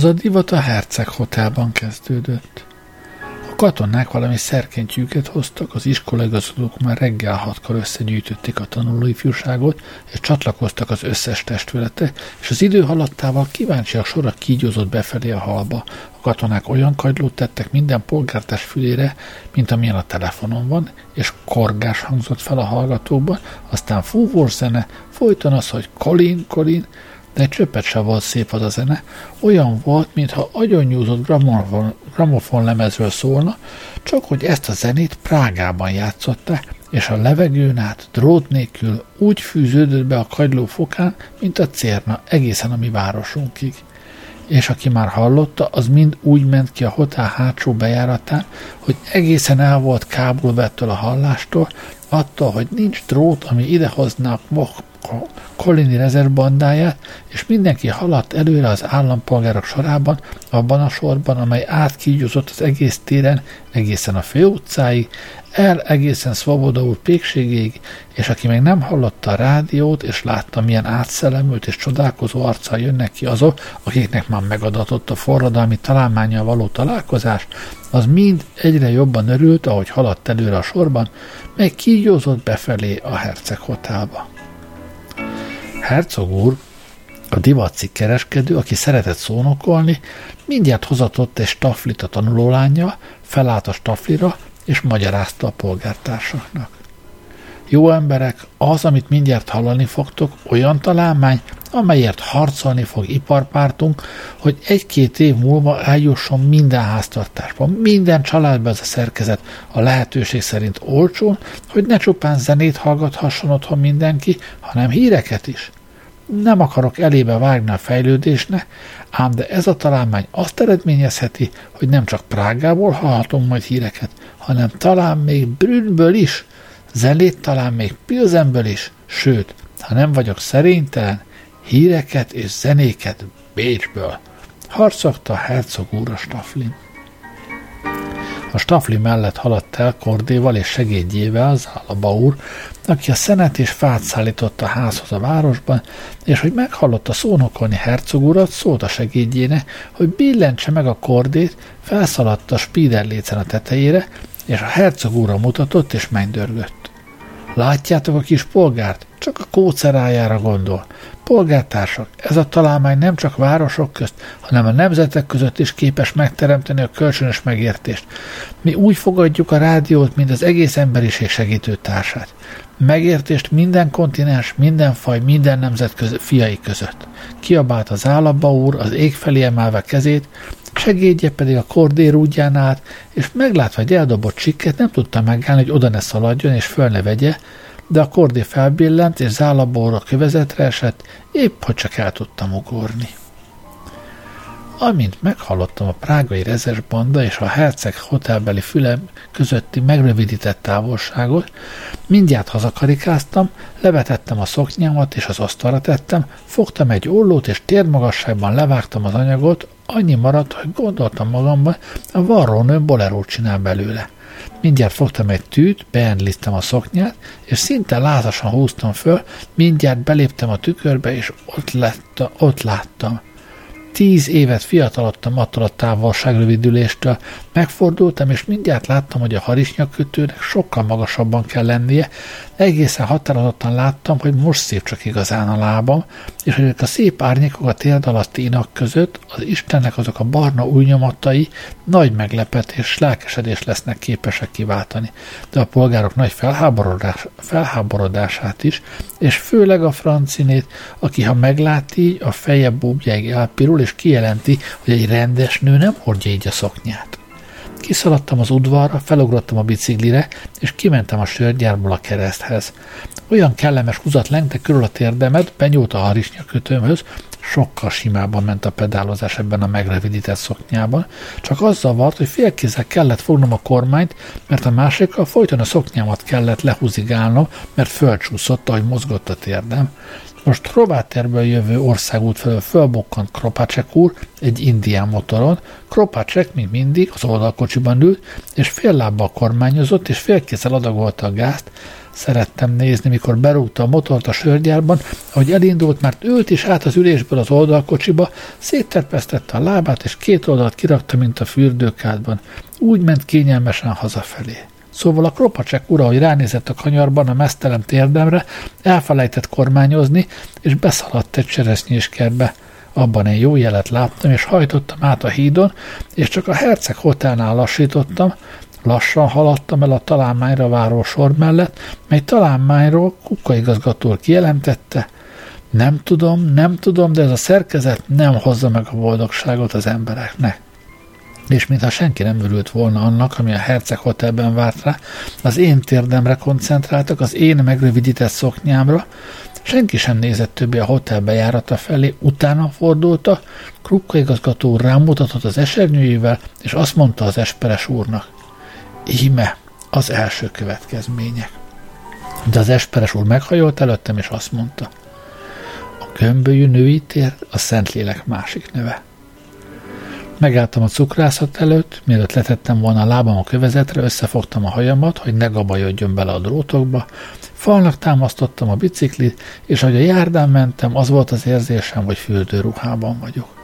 Az a divat a Herceg Hotelban kezdődött. A katonák valami szerkentyűket hoztak, az iskolaigazgatók már reggel hatkor összegyűjtötték a tanulóifjúságot, és csatlakoztak az összes testülete, és az idő haladtával kíváncsiak sora kígyózott befelé a halba. A katonák olyan kagylót tettek minden polgártás fülére, mint amilyen a telefonon van, és korgás hangzott fel a hallgatókban, aztán zene, folyton az, hogy Colin, Colin, de csöppet se volt szép az a zene, olyan volt, mintha agyonnyúzott gramofon, gramofon lemezről szólna, csak hogy ezt a zenét Prágában játszották, és a levegőn át drót nélkül úgy fűződött be a kagyló fokán, mint a cérna egészen a mi városunkig. És aki már hallotta, az mind úgy ment ki a hotel hátsó bejáratán, hogy egészen el volt kábulva ettől a hallástól, attól, hogy nincs drót, ami idehozná a Kolini rezervbandáját, és mindenki haladt előre az állampolgárok sorában, abban a sorban, amely átkígyózott az egész téren, egészen a főutcáig, el egészen Szvoboda úr pékségéig, és aki még nem hallotta a rádiót, és látta, milyen átszellemült és csodálkozó arccal jönnek ki azok, akiknek már megadatott a forradalmi találmányjal való találkozás, az mind egyre jobban örült, ahogy haladt előre a sorban, meg kígyózott befelé a Herceg Hotelba. Herzog úr, a divatcik kereskedő, aki szeretett szónokolni, mindjárt hozatott egy staflit a tanulólánya, felállt a staflira, és magyarázta a polgártársaknak. Jó emberek, az, amit mindjárt hallani fogtok, olyan találmány, amelyért harcolni fog iparpártunk, hogy egy-két év múlva eljusson minden háztartásban, minden családban ez a szerkezet a lehetőség szerint olcsón, hogy ne csupán zenét hallgathasson otthon mindenki, hanem híreket is. Nem akarok elébe vágni a fejlődésnek, ám de ez a találmány azt eredményezheti, hogy nem csak Prágából hallhatunk majd híreket, hanem talán még Brünnből is, zenét talán még Pilzenből is, sőt, ha nem vagyok szerénytelen, híreket és zenéket Bécsből. Harcogta Herzog úr a Staflin. A Stafli mellett haladt el Kordéval és segédjével az Állaba úr, aki a szenet és fát szállított a házhoz a városban, és hogy meghallotta szónokolni hercog urat, szólt a segédjének, hogy billentse meg a kordét, felszaladt a spíderlécen a tetejére, és a hercog úra mutatott és mennydörgött. Látjátok a kis polgárt? Csak a kócerájára gondol. Polgártársak, ez a találmány nem csak városok közt, hanem a nemzetek között is képes megteremteni a kölcsönös megértést. Mi úgy fogadjuk a rádiót, mint az egész emberiség segítő társát. Megértést minden kontinens, minden faj, minden nemzet között, fiai között. Kiabált az állapba úr, az ég felé emelve kezét, segédje pedig a kordér útján át, és meglátva egy eldobott csikket nem tudta megállni, hogy oda ne szaladjon és föl ne vegye, de a kordé felbillent, és zálabóra kövezetre esett, épp hogy csak el tudtam ugorni. Amint meghallottam a prágai rezes banda és a herceg hotelbeli fülem közötti megrövidített távolságot, mindjárt hazakarikáztam, levetettem a szoknyámat és az asztalra tettem, fogtam egy ollót és térmagasságban levágtam az anyagot, annyi maradt, hogy gondoltam magamban, a varrónő bolerót csinál belőle. Mindjárt fogtam egy tűt, beendliztem a szoknyát, és szinte lázasan húztam föl, mindjárt beléptem a tükörbe, és ott, lett, ott láttam – Tíz évet fiatalodtam attól a távolságrövidüléstől. Megfordultam, és mindjárt láttam, hogy a harisnyakötőnek sokkal magasabban kell lennie. Egészen határozottan láttam, hogy most szép csak igazán a lábam, és hogy a szép árnyékok a térd alatti inak között az Istennek azok a barna új nagy meglepetés, lelkesedés lesznek képesek kiváltani. De a polgárok nagy felháborodás, felháborodását is, és főleg a francinét, aki ha meglát így, a feje búbjáig elpirul, és kijelenti, hogy egy rendes nő nem hordja így a szoknyát. Kiszaladtam az udvarra, felugrottam a biciklire, és kimentem a sörgyárból a kereszthez. Olyan kellemes húzat lengte körül a térdemet, benyúlt a harisnyakötőmhöz, sokkal simában ment a pedálozás ebben a megrövidített szoknyában, csak az zavart, hogy félkézzel kellett fognom a kormányt, mert a másikkal folyton a szoknyámat kellett lehúzigálnom, mert fölcsúszott, ahogy mozgott a térdem. Most Krováterből jövő országút felől fölbokkant Kropácsek úr egy indián motoron. Kropácsek, mint mindig, az oldalkocsiban ült, és fél lábbal kormányozott, és félkézzel adagolta a gázt. Szerettem nézni, mikor berúgta a motort a sörgyárban, ahogy elindult, mert ült is át az ülésből az oldalkocsiba, szétterpesztette a lábát, és két oldalt kirakta, mint a fürdőkádban. Úgy ment kényelmesen hazafelé. Szóval a kropacsek ura, hogy ránézett a kanyarban a mesztelem térdemre, elfelejtett kormányozni, és beszaladt egy cseresznyéskertbe. Abban egy jó jelet láttam, és hajtottam át a hídon, és csak a Herceg Hotelnál lassítottam, lassan haladtam el a találmányra váró sor mellett, mely találmányról kukkaigazgató kijelentette, nem tudom, nem tudom, de ez a szerkezet nem hozza meg a boldogságot az embereknek és mintha senki nem örült volna annak, ami a Herceg Hotelben várt rá, az én térdemre koncentráltak, az én megrövidített szoknyámra, senki sem nézett többé a hotel bejárata felé, utána fordulta, Krupka igazgató úr rámutatott az esernyőjével, és azt mondta az esperes úrnak, íme az első következmények. De az esperes úr meghajolt előttem, és azt mondta, a gömbölyű női tér a Szentlélek másik neve. Megálltam a cukrászat előtt, mielőtt letettem volna a lábam a kövezetre, összefogtam a hajamat, hogy ne gabajodjon bele a drótokba, falnak támasztottam a biciklit, és ahogy a járdán mentem, az volt az érzésem, hogy fürdőruhában vagyok.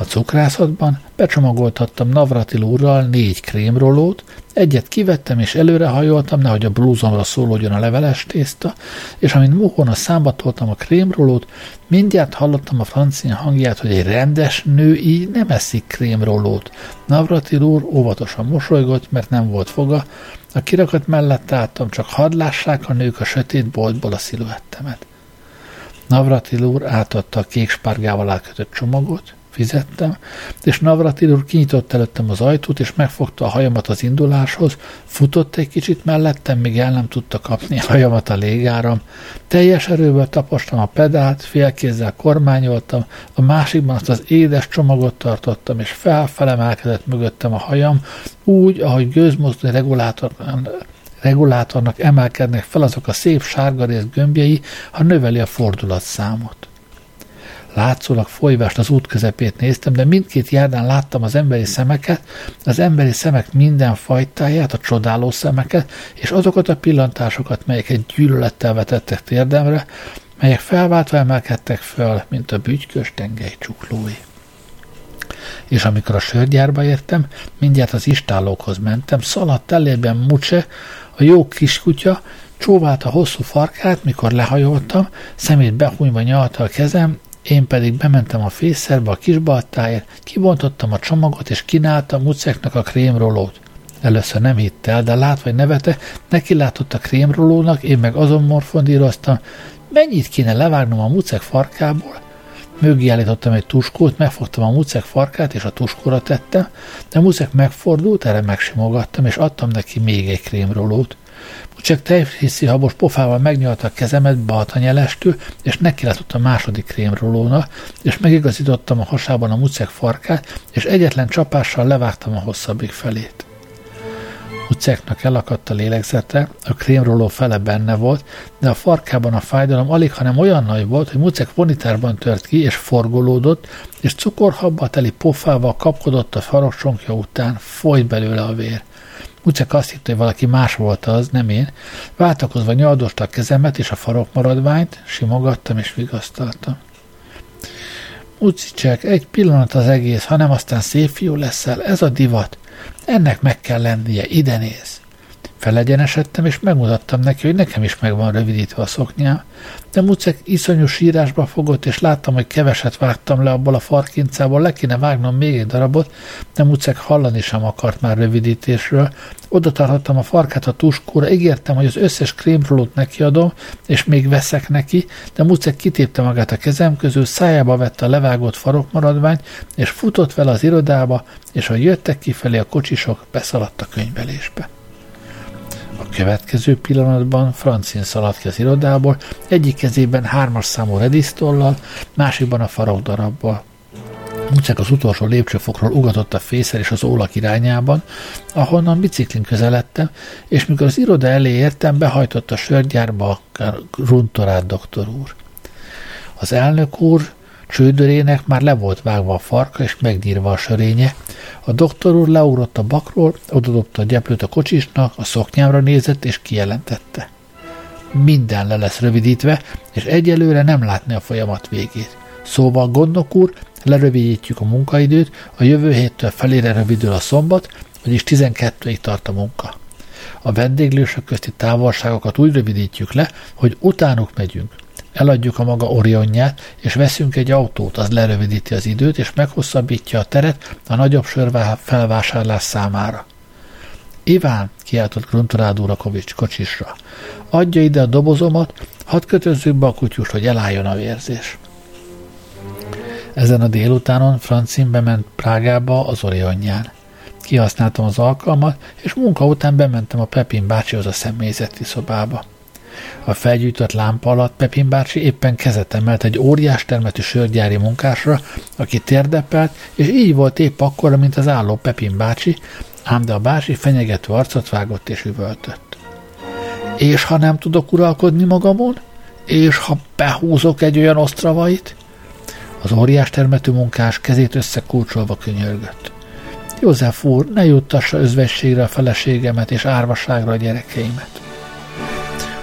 A cukrászatban becsomagoltattam Navratil úrral négy krémrolót, egyet kivettem és előrehajoltam, nehogy a blúzomra szólódjon a leveles tészta, és amint muhon a számba toltam a krémrolót, mindjárt hallottam a francia hangját, hogy egy rendes nő így nem eszik krémrolót. Navratil úr óvatosan mosolygott, mert nem volt foga, a kirakat mellett álltam, csak hadd lássák a nők a sötét boltból a sziluettemet. Navratil úr átadta a kék spárgával átkötött csomagot, Fizettem, és Navratil úr kinyitott előttem az ajtót, és megfogta a hajamat az induláshoz, futott egy kicsit mellettem, míg el nem tudta kapni a hajamat a légáram. Teljes erőből tapostam a pedált, félkézzel kormányoltam, a másikban azt az édes csomagot tartottam, és felfelemelkedett mögöttem a hajam, úgy, ahogy gőzmozdony regulátor, regulátornak emelkednek fel azok a szép sárgarész gömbjei, ha növeli a fordulatszámot. Látszólag folyvást az út közepét néztem, de mindkét járdán láttam az emberi szemeket, az emberi szemek minden fajtáját, a csodáló szemeket, és azokat a pillantásokat, melyeket gyűlölettel vetettek térdemre, melyek felváltva emelkedtek föl, mint a bügykös tengely csuklói. És amikor a sörgyárba értem, mindjárt az istálókhoz mentem, szaladt elében Mucse, a jó kiskutya, csóválta hosszú farkát, mikor lehajoltam, szemét behújva nyalta a kezem, én pedig bementem a fészerbe a kisbaltáért, kibontottam a csomagot, és kínáltam Muceknak a krémrolót. Először nem hitt el, de látva, hogy nevete, neki látott a krémrolónak, én meg azon morfondíroztam, mennyit kéne levágnom a mucek farkából. Mögé állítottam egy tuskót, megfogtam a mucek farkát, és a tuskóra tettem, de mucek megfordult, erre megsimogattam, és adtam neki még egy krémrolót. Csak tejfészi habos pofával megnyalta a kezemet baltanyelestől, és nekilátott a második krémrolónak, és megigazítottam a hasában a mucek farkát, és egyetlen csapással levágtam a hosszabbik felét. Muceknak elakadt a lélegzete, a krémroló fele benne volt, de a farkában a fájdalom alig, hanem olyan nagy volt, hogy Mucek vonitárban tört ki, és forgolódott, és cukorhabba teli pofával kapkodott a farokcsonkja után, folyt belőle a vér. Mucek azt hitte, hogy valaki más volt az, nem én. Váltakozva nyaldosta a kezemet és a farokmaradványt, simogattam és vigasztaltam. Mucicek, egy pillanat az egész, hanem aztán szép fiú leszel, ez a divat. Ennek meg kell lennie, ide néz. Felegyenesedtem, és megmutattam neki, hogy nekem is meg van rövidítve a szoknyám, de Mucek iszonyú sírásba fogott, és láttam, hogy keveset vágtam le abból a farkincából, le kéne vágnom még egy darabot, de Mucek hallani sem akart már rövidítésről. Oda tartottam a farkát a tuskóra, ígértem, hogy az összes krémrolót nekiadom, és még veszek neki, de Mucek kitépte magát a kezem közül, szájába vette a levágott farokmaradványt, és futott vele az irodába, és ha jöttek kifelé a kocsisok, beszaladt a könyvelésbe. Következő pillanatban Francin szaladt ki az irodából, egyik kezében hármas számú redisztollal, másikban a farok darabbal. Mucek az utolsó lépcsőfokról ugatott a fészer és az ólak irányában, ahonnan biciklin közeledtem, és mikor az iroda elé értem, behajtott a sörgyárba a runtorát doktor úr. Az elnök úr csődörének már le volt vágva a farka és megnyírva a sörénye. A doktor úr leugrott a bakról, odadobta a gyeplőt a kocsisnak, a szoknyámra nézett és kijelentette. Minden le lesz rövidítve, és egyelőre nem látni a folyamat végét. Szóval, gondnok úr, lerövidítjük a munkaidőt, a jövő héttől felére rövidül a szombat, vagyis 12-ig tart a munka. A vendéglősök közti távolságokat úgy rövidítjük le, hogy utánuk megyünk. Eladjuk a maga Orionját, és veszünk egy autót, az lerövidíti az időt, és meghosszabbítja a teret a nagyobb sör felvásárlás számára. Iván, kiáltott Gruntorád Urakovics kocsisra, adja ide a dobozomat, hadd kötözzük be a kutyust, hogy elálljon a vérzés. Ezen a délutánon Francin bement Prágába az Orionján. Kihasználtam az alkalmat, és munka után bementem a Pepin bácsihoz a személyzeti szobába. A felgyújtott lámpa alatt Pepin bácsi éppen kezet emelt egy óriás termetű sörgyári munkásra, aki térdepelt, és így volt épp akkora, mint az álló Pepin bácsi, ám de a bácsi fenyegető arcot vágott és üvöltött. És ha nem tudok uralkodni magamon? És ha behúzok egy olyan osztravait? Az óriás termetű munkás kezét összekulcsolva könyörgött. József úr, ne juttassa özvességre a feleségemet és árvaságra a gyerekeimet.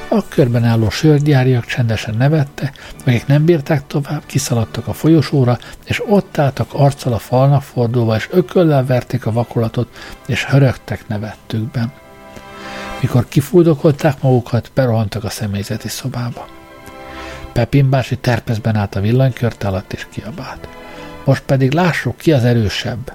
A körben álló sörgyáriak csendesen nevette, akik nem bírták tovább, kiszaladtak a folyosóra, és ott álltak arccal a falnak fordulva, és ököllel verték a vakolatot, és hörögtek nevettükben. Mikor kifújdokolták magukat, berohantak a személyzeti szobába. Pepin bácsi terpezben állt a villanykört alatt, és kiabált. Most pedig lássuk, ki az erősebb.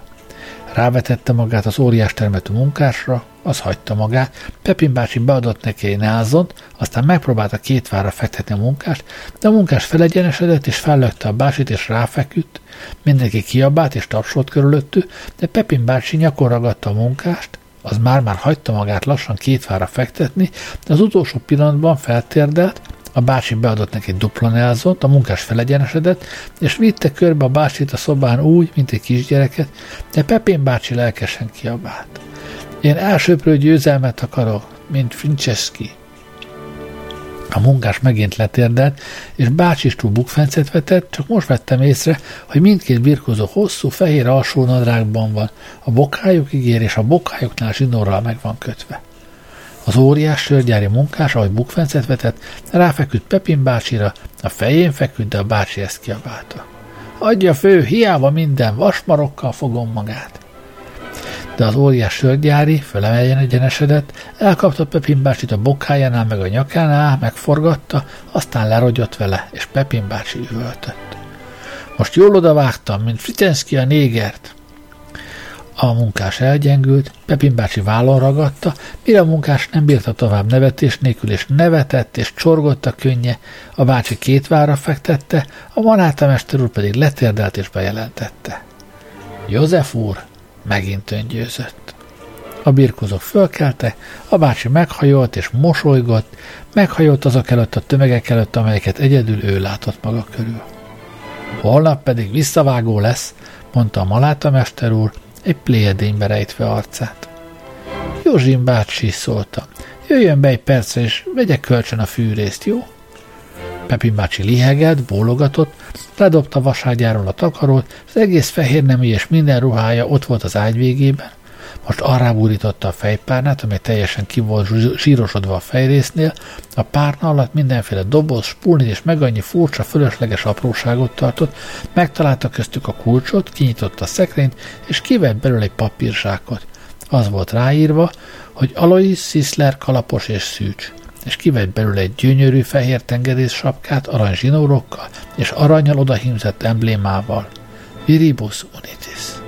Rávetette magát az óriás termetű munkásra, az hagyta magát, Pepin bácsi beadott neki egy názont, aztán megpróbálta két vára fektetni a munkást, de a munkás felegyenesedett és fellökte a bácsit és ráfeküdt. Mindenki kiabált és tapsolt körülöttük, de Pepin bácsi nyakon ragadta a munkást, az már-már hagyta magát lassan két vára fektetni, de az utolsó pillanatban feltérdelt, a bácsi beadott neki dupla nelzont, a munkás felegyenesedett, és vitte körbe a bácsit a szobán úgy, mint egy kisgyereket, de Pepén bácsi lelkesen kiabált. Én elsőprő győzelmet akarok, mint Fincseszki. A munkás megint letérdelt, és bácsistól bukfencet vetett, csak most vettem észre, hogy mindkét birkozó hosszú, fehér alsó nadrágban van, a bokájuk ígér, és a bokájuknál zsinórral meg van kötve. Az óriás sörgyári munkás, ahogy bukfencet vetett, ráfeküdt Pepin bácsira, a fején feküdt, de a bácsi ezt kiabálta. Adja fő, hiába minden, vasmarokkal fogom magát. De az óriás sörgyári fölemeljen egyenesedett, elkapta Pepin bácsit a bokájánál meg a nyakánál, megforgatta, aztán lerogyott vele, és Pepin bácsi üvöltött. Most jól odavágtam, mint Fritenszki a négert. A munkás elgyengült, Pepin bácsi vállon ragadta, mire a munkás nem bírta tovább nevetés nélkül, és nevetett, és csorgott a könnye, a bácsi két vára fektette, a manátamester úr pedig letérdelt és bejelentette. József úr megint öngyőzött. A birkozók fölkelte, a bácsi meghajolt és mosolygott, meghajolt azok előtt a tömegek előtt, amelyeket egyedül ő látott maga körül. Holnap pedig visszavágó lesz, mondta a malátamester úr, egy pléjedénybe rejtve arcát. Józsin bácsi szólta, jöjjön be egy percre, és vegye kölcsön a fűrészt, jó? Pepin bácsi lihegett, bólogatott, ledobta vaságyáról a takarót, az egész fehér nemű és minden ruhája ott volt az ágy végében. Most arra búrította a fejpárnát, amely teljesen ki volt zsírosodva a fejrésznél, a párna alatt mindenféle doboz, spulnit és meg annyi furcsa, fölösleges apróságot tartott, megtalálta köztük a kulcsot, kinyitotta a szekrényt, és kivett belőle egy papírzsákot. Az volt ráírva, hogy Alois Sisler kalapos és szűcs és kivett belőle egy gyönyörű fehér tengerész sapkát arany zsinórokkal és aranyal odahímzett emblémával. Viribus unitis.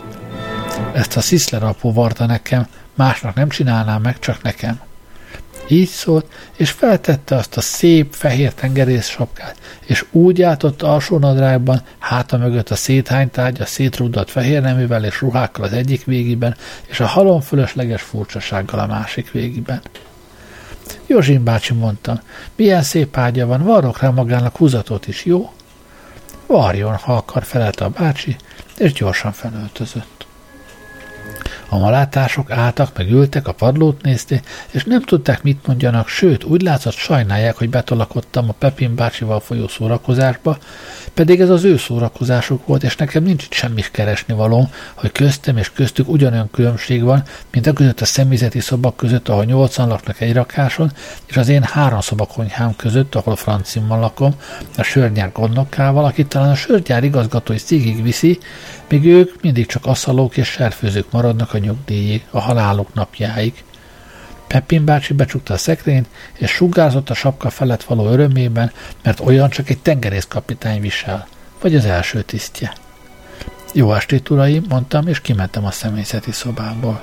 Ezt a Sziszler apu varta nekem, másnak nem csinálnám meg, csak nekem. Így szólt, és feltette azt a szép fehér tengerész sapkát, és úgy átott alsó nadrágban, háta mögött a széthánytárgy, a szétrúdott fehér neművel és ruhákkal az egyik végében, és a halom fölösleges furcsasággal a másik végében. Józsin bácsi mondta, milyen szép ágya van, varrok rá magának húzatot is, jó? Varjon, ha akar, felelte a bácsi, és gyorsan felöltözött. A malátások álltak, meg ültek, a padlót nézték, és nem tudták, mit mondjanak, sőt, úgy látszott, sajnálják, hogy betolakodtam a Pepin bácsival folyó szórakozásba, pedig ez az ő szórakozásuk volt, és nekem nincs itt semmi keresni való, hogy köztem és köztük ugyanolyan különbség van, mint a között a személyzeti szobak között, ahol nyolcan laknak egy rakáson, és az én három szobakonyhám között, ahol francimmal lakom, a sörnyár gondnokával, akit talán a sörgyár igazgatói szígig viszi, míg ők mindig csak aszalók és serfőzők maradnak a nyugdíjig, a haláluk napjáig. Peppin bácsi becsukta a szekrényt, és sugárzott a sapka felett való örömében, mert olyan csak egy tengerészkapitány visel, vagy az első tisztje. Jó estét, uraim, mondtam, és kimentem a személyzeti szobából.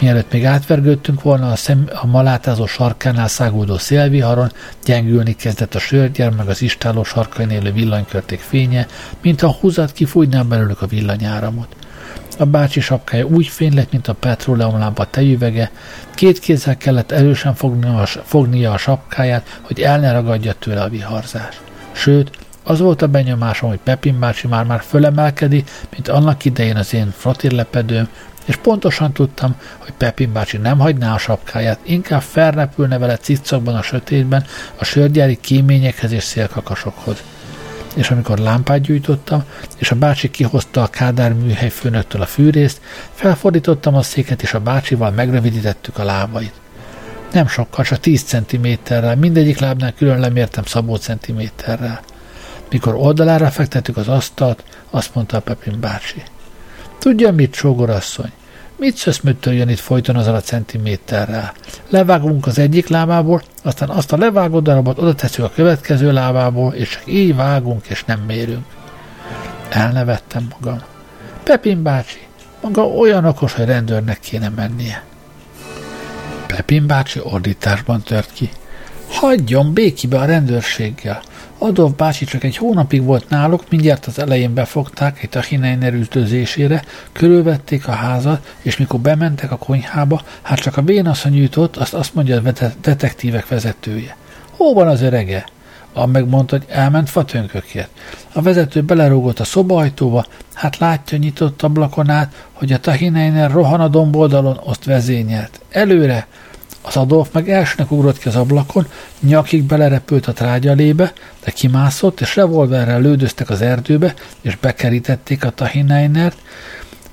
Mielőtt még átvergődtünk volna a, szem, a malátázó sarkánál száguldó szélviharon, gyengülni kezdett a sörgyár, meg az istáló sarkain élő villanykörték fénye, mintha a húzat kifújná belőlük a villanyáramot. A bácsi sapkája úgy fény lett, mint a petróleumlámpa tejüvege, két kézzel kellett erősen fognia a, fognia a sapkáját, hogy el ne ragadja tőle a viharzás. Sőt, az volt a benyomásom, hogy Pepin bácsi már-már fölemelkedi, mint annak idején az én frotirlepedőm, és pontosan tudtam, hogy Pepin bácsi nem hagyná a sapkáját, inkább felrepülne vele cicokban a sötétben a sörgyári kéményekhez és szélkakasokhoz. És amikor lámpát gyújtottam, és a bácsi kihozta a Kádár műhely főnöktől a fűrészt, felfordítottam a széket, és a bácsival megrövidítettük a lábait. Nem sokkal, csak 10 centiméterrel, mindegyik lábnál külön lemértem szabó centiméterrel. Mikor oldalára fektettük az asztalt, azt mondta a Pepin bácsi. Tudja mit, sógorasszony? Mit szöszmöttöljön itt folyton azzal a centiméterrel? Levágunk az egyik lábából, aztán azt a levágott darabot oda a következő lábából, és csak így vágunk, és nem mérünk. Elnevettem magam. Pepin bácsi, maga olyan okos, hogy rendőrnek kéne mennie. Pepin bácsi ordításban tört ki. Hagyjon békibe a rendőrséggel. Adolf bácsi csak egy hónapig volt náluk, mindjárt az elején befogták egy Tachineiner üldözésére, körülvették a házat, és mikor bementek a konyhába, hát csak a bénasszony jutott, azt azt mondja a detektívek vezetője. Hol van az örege? A megmondta, hogy elment fatönkökért. A vezető belerúgott a szobaajtóba, hát látja nyitott ablakon át, hogy a Tahineiner rohan a domboldalon, azt vezényelt. Előre, az Adolf meg elsőnek ugrott ki az ablakon, nyakig belerepült a trágyalébe, de kimászott, és revolverrel lődöztek az erdőbe, és bekerítették a Tahineinert.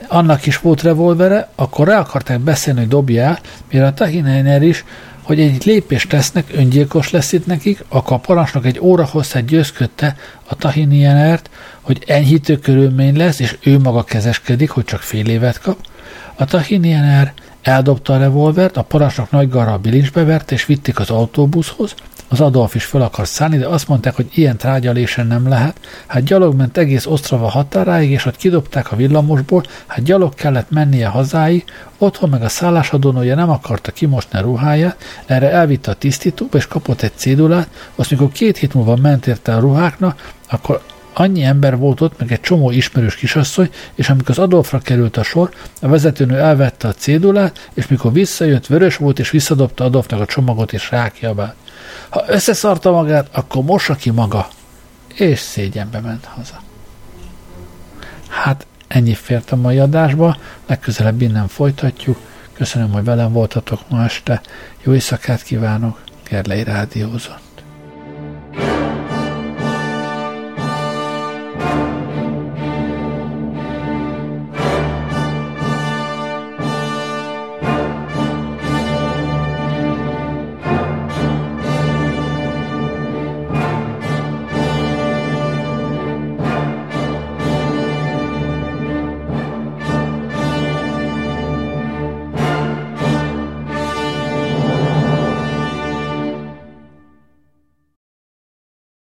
Annak is volt revolvere, akkor rá akarták beszélni, hogy dobja el, mire a Tahineiner is, hogy egy lépést tesznek, öngyilkos lesz itt nekik, akkor a parancsnok egy óra hosszát győzködte a Tahineinert, hogy enyhítő körülmény lesz, és ő maga kezeskedik, hogy csak fél évet kap. A Tahineiner Eldobta a revolvert, a parancsnok nagy garral bilincsbe vert, és vitték az autóbuszhoz. Az Adolf is fel akar szállni, de azt mondták, hogy ilyen trágyalésen nem lehet. Hát gyalog ment egész Osztrava határáig, és ott kidobták a villamosból, hát gyalog kellett mennie hazáig, otthon meg a szállásadónója nem akarta kimosni a ruháját, erre elvitte a tisztítóba, és kapott egy cédulát, azt mikor két hét múlva ment érte a ruháknak, akkor Annyi ember volt ott, meg egy csomó ismerős kisasszony, és amikor az Adolfra került a sor, a vezetőnő elvette a cédulát, és mikor visszajött, vörös volt, és visszadobta Adolfnak a csomagot, és rákiabált. Ha összeszarta magát, akkor mossa ki maga. És szégyenbe ment haza. Hát ennyi fért a mai adásba, legközelebb innen folytatjuk. Köszönöm, hogy velem voltatok ma este. Jó éjszakát kívánok, Gerlei Rádiózon.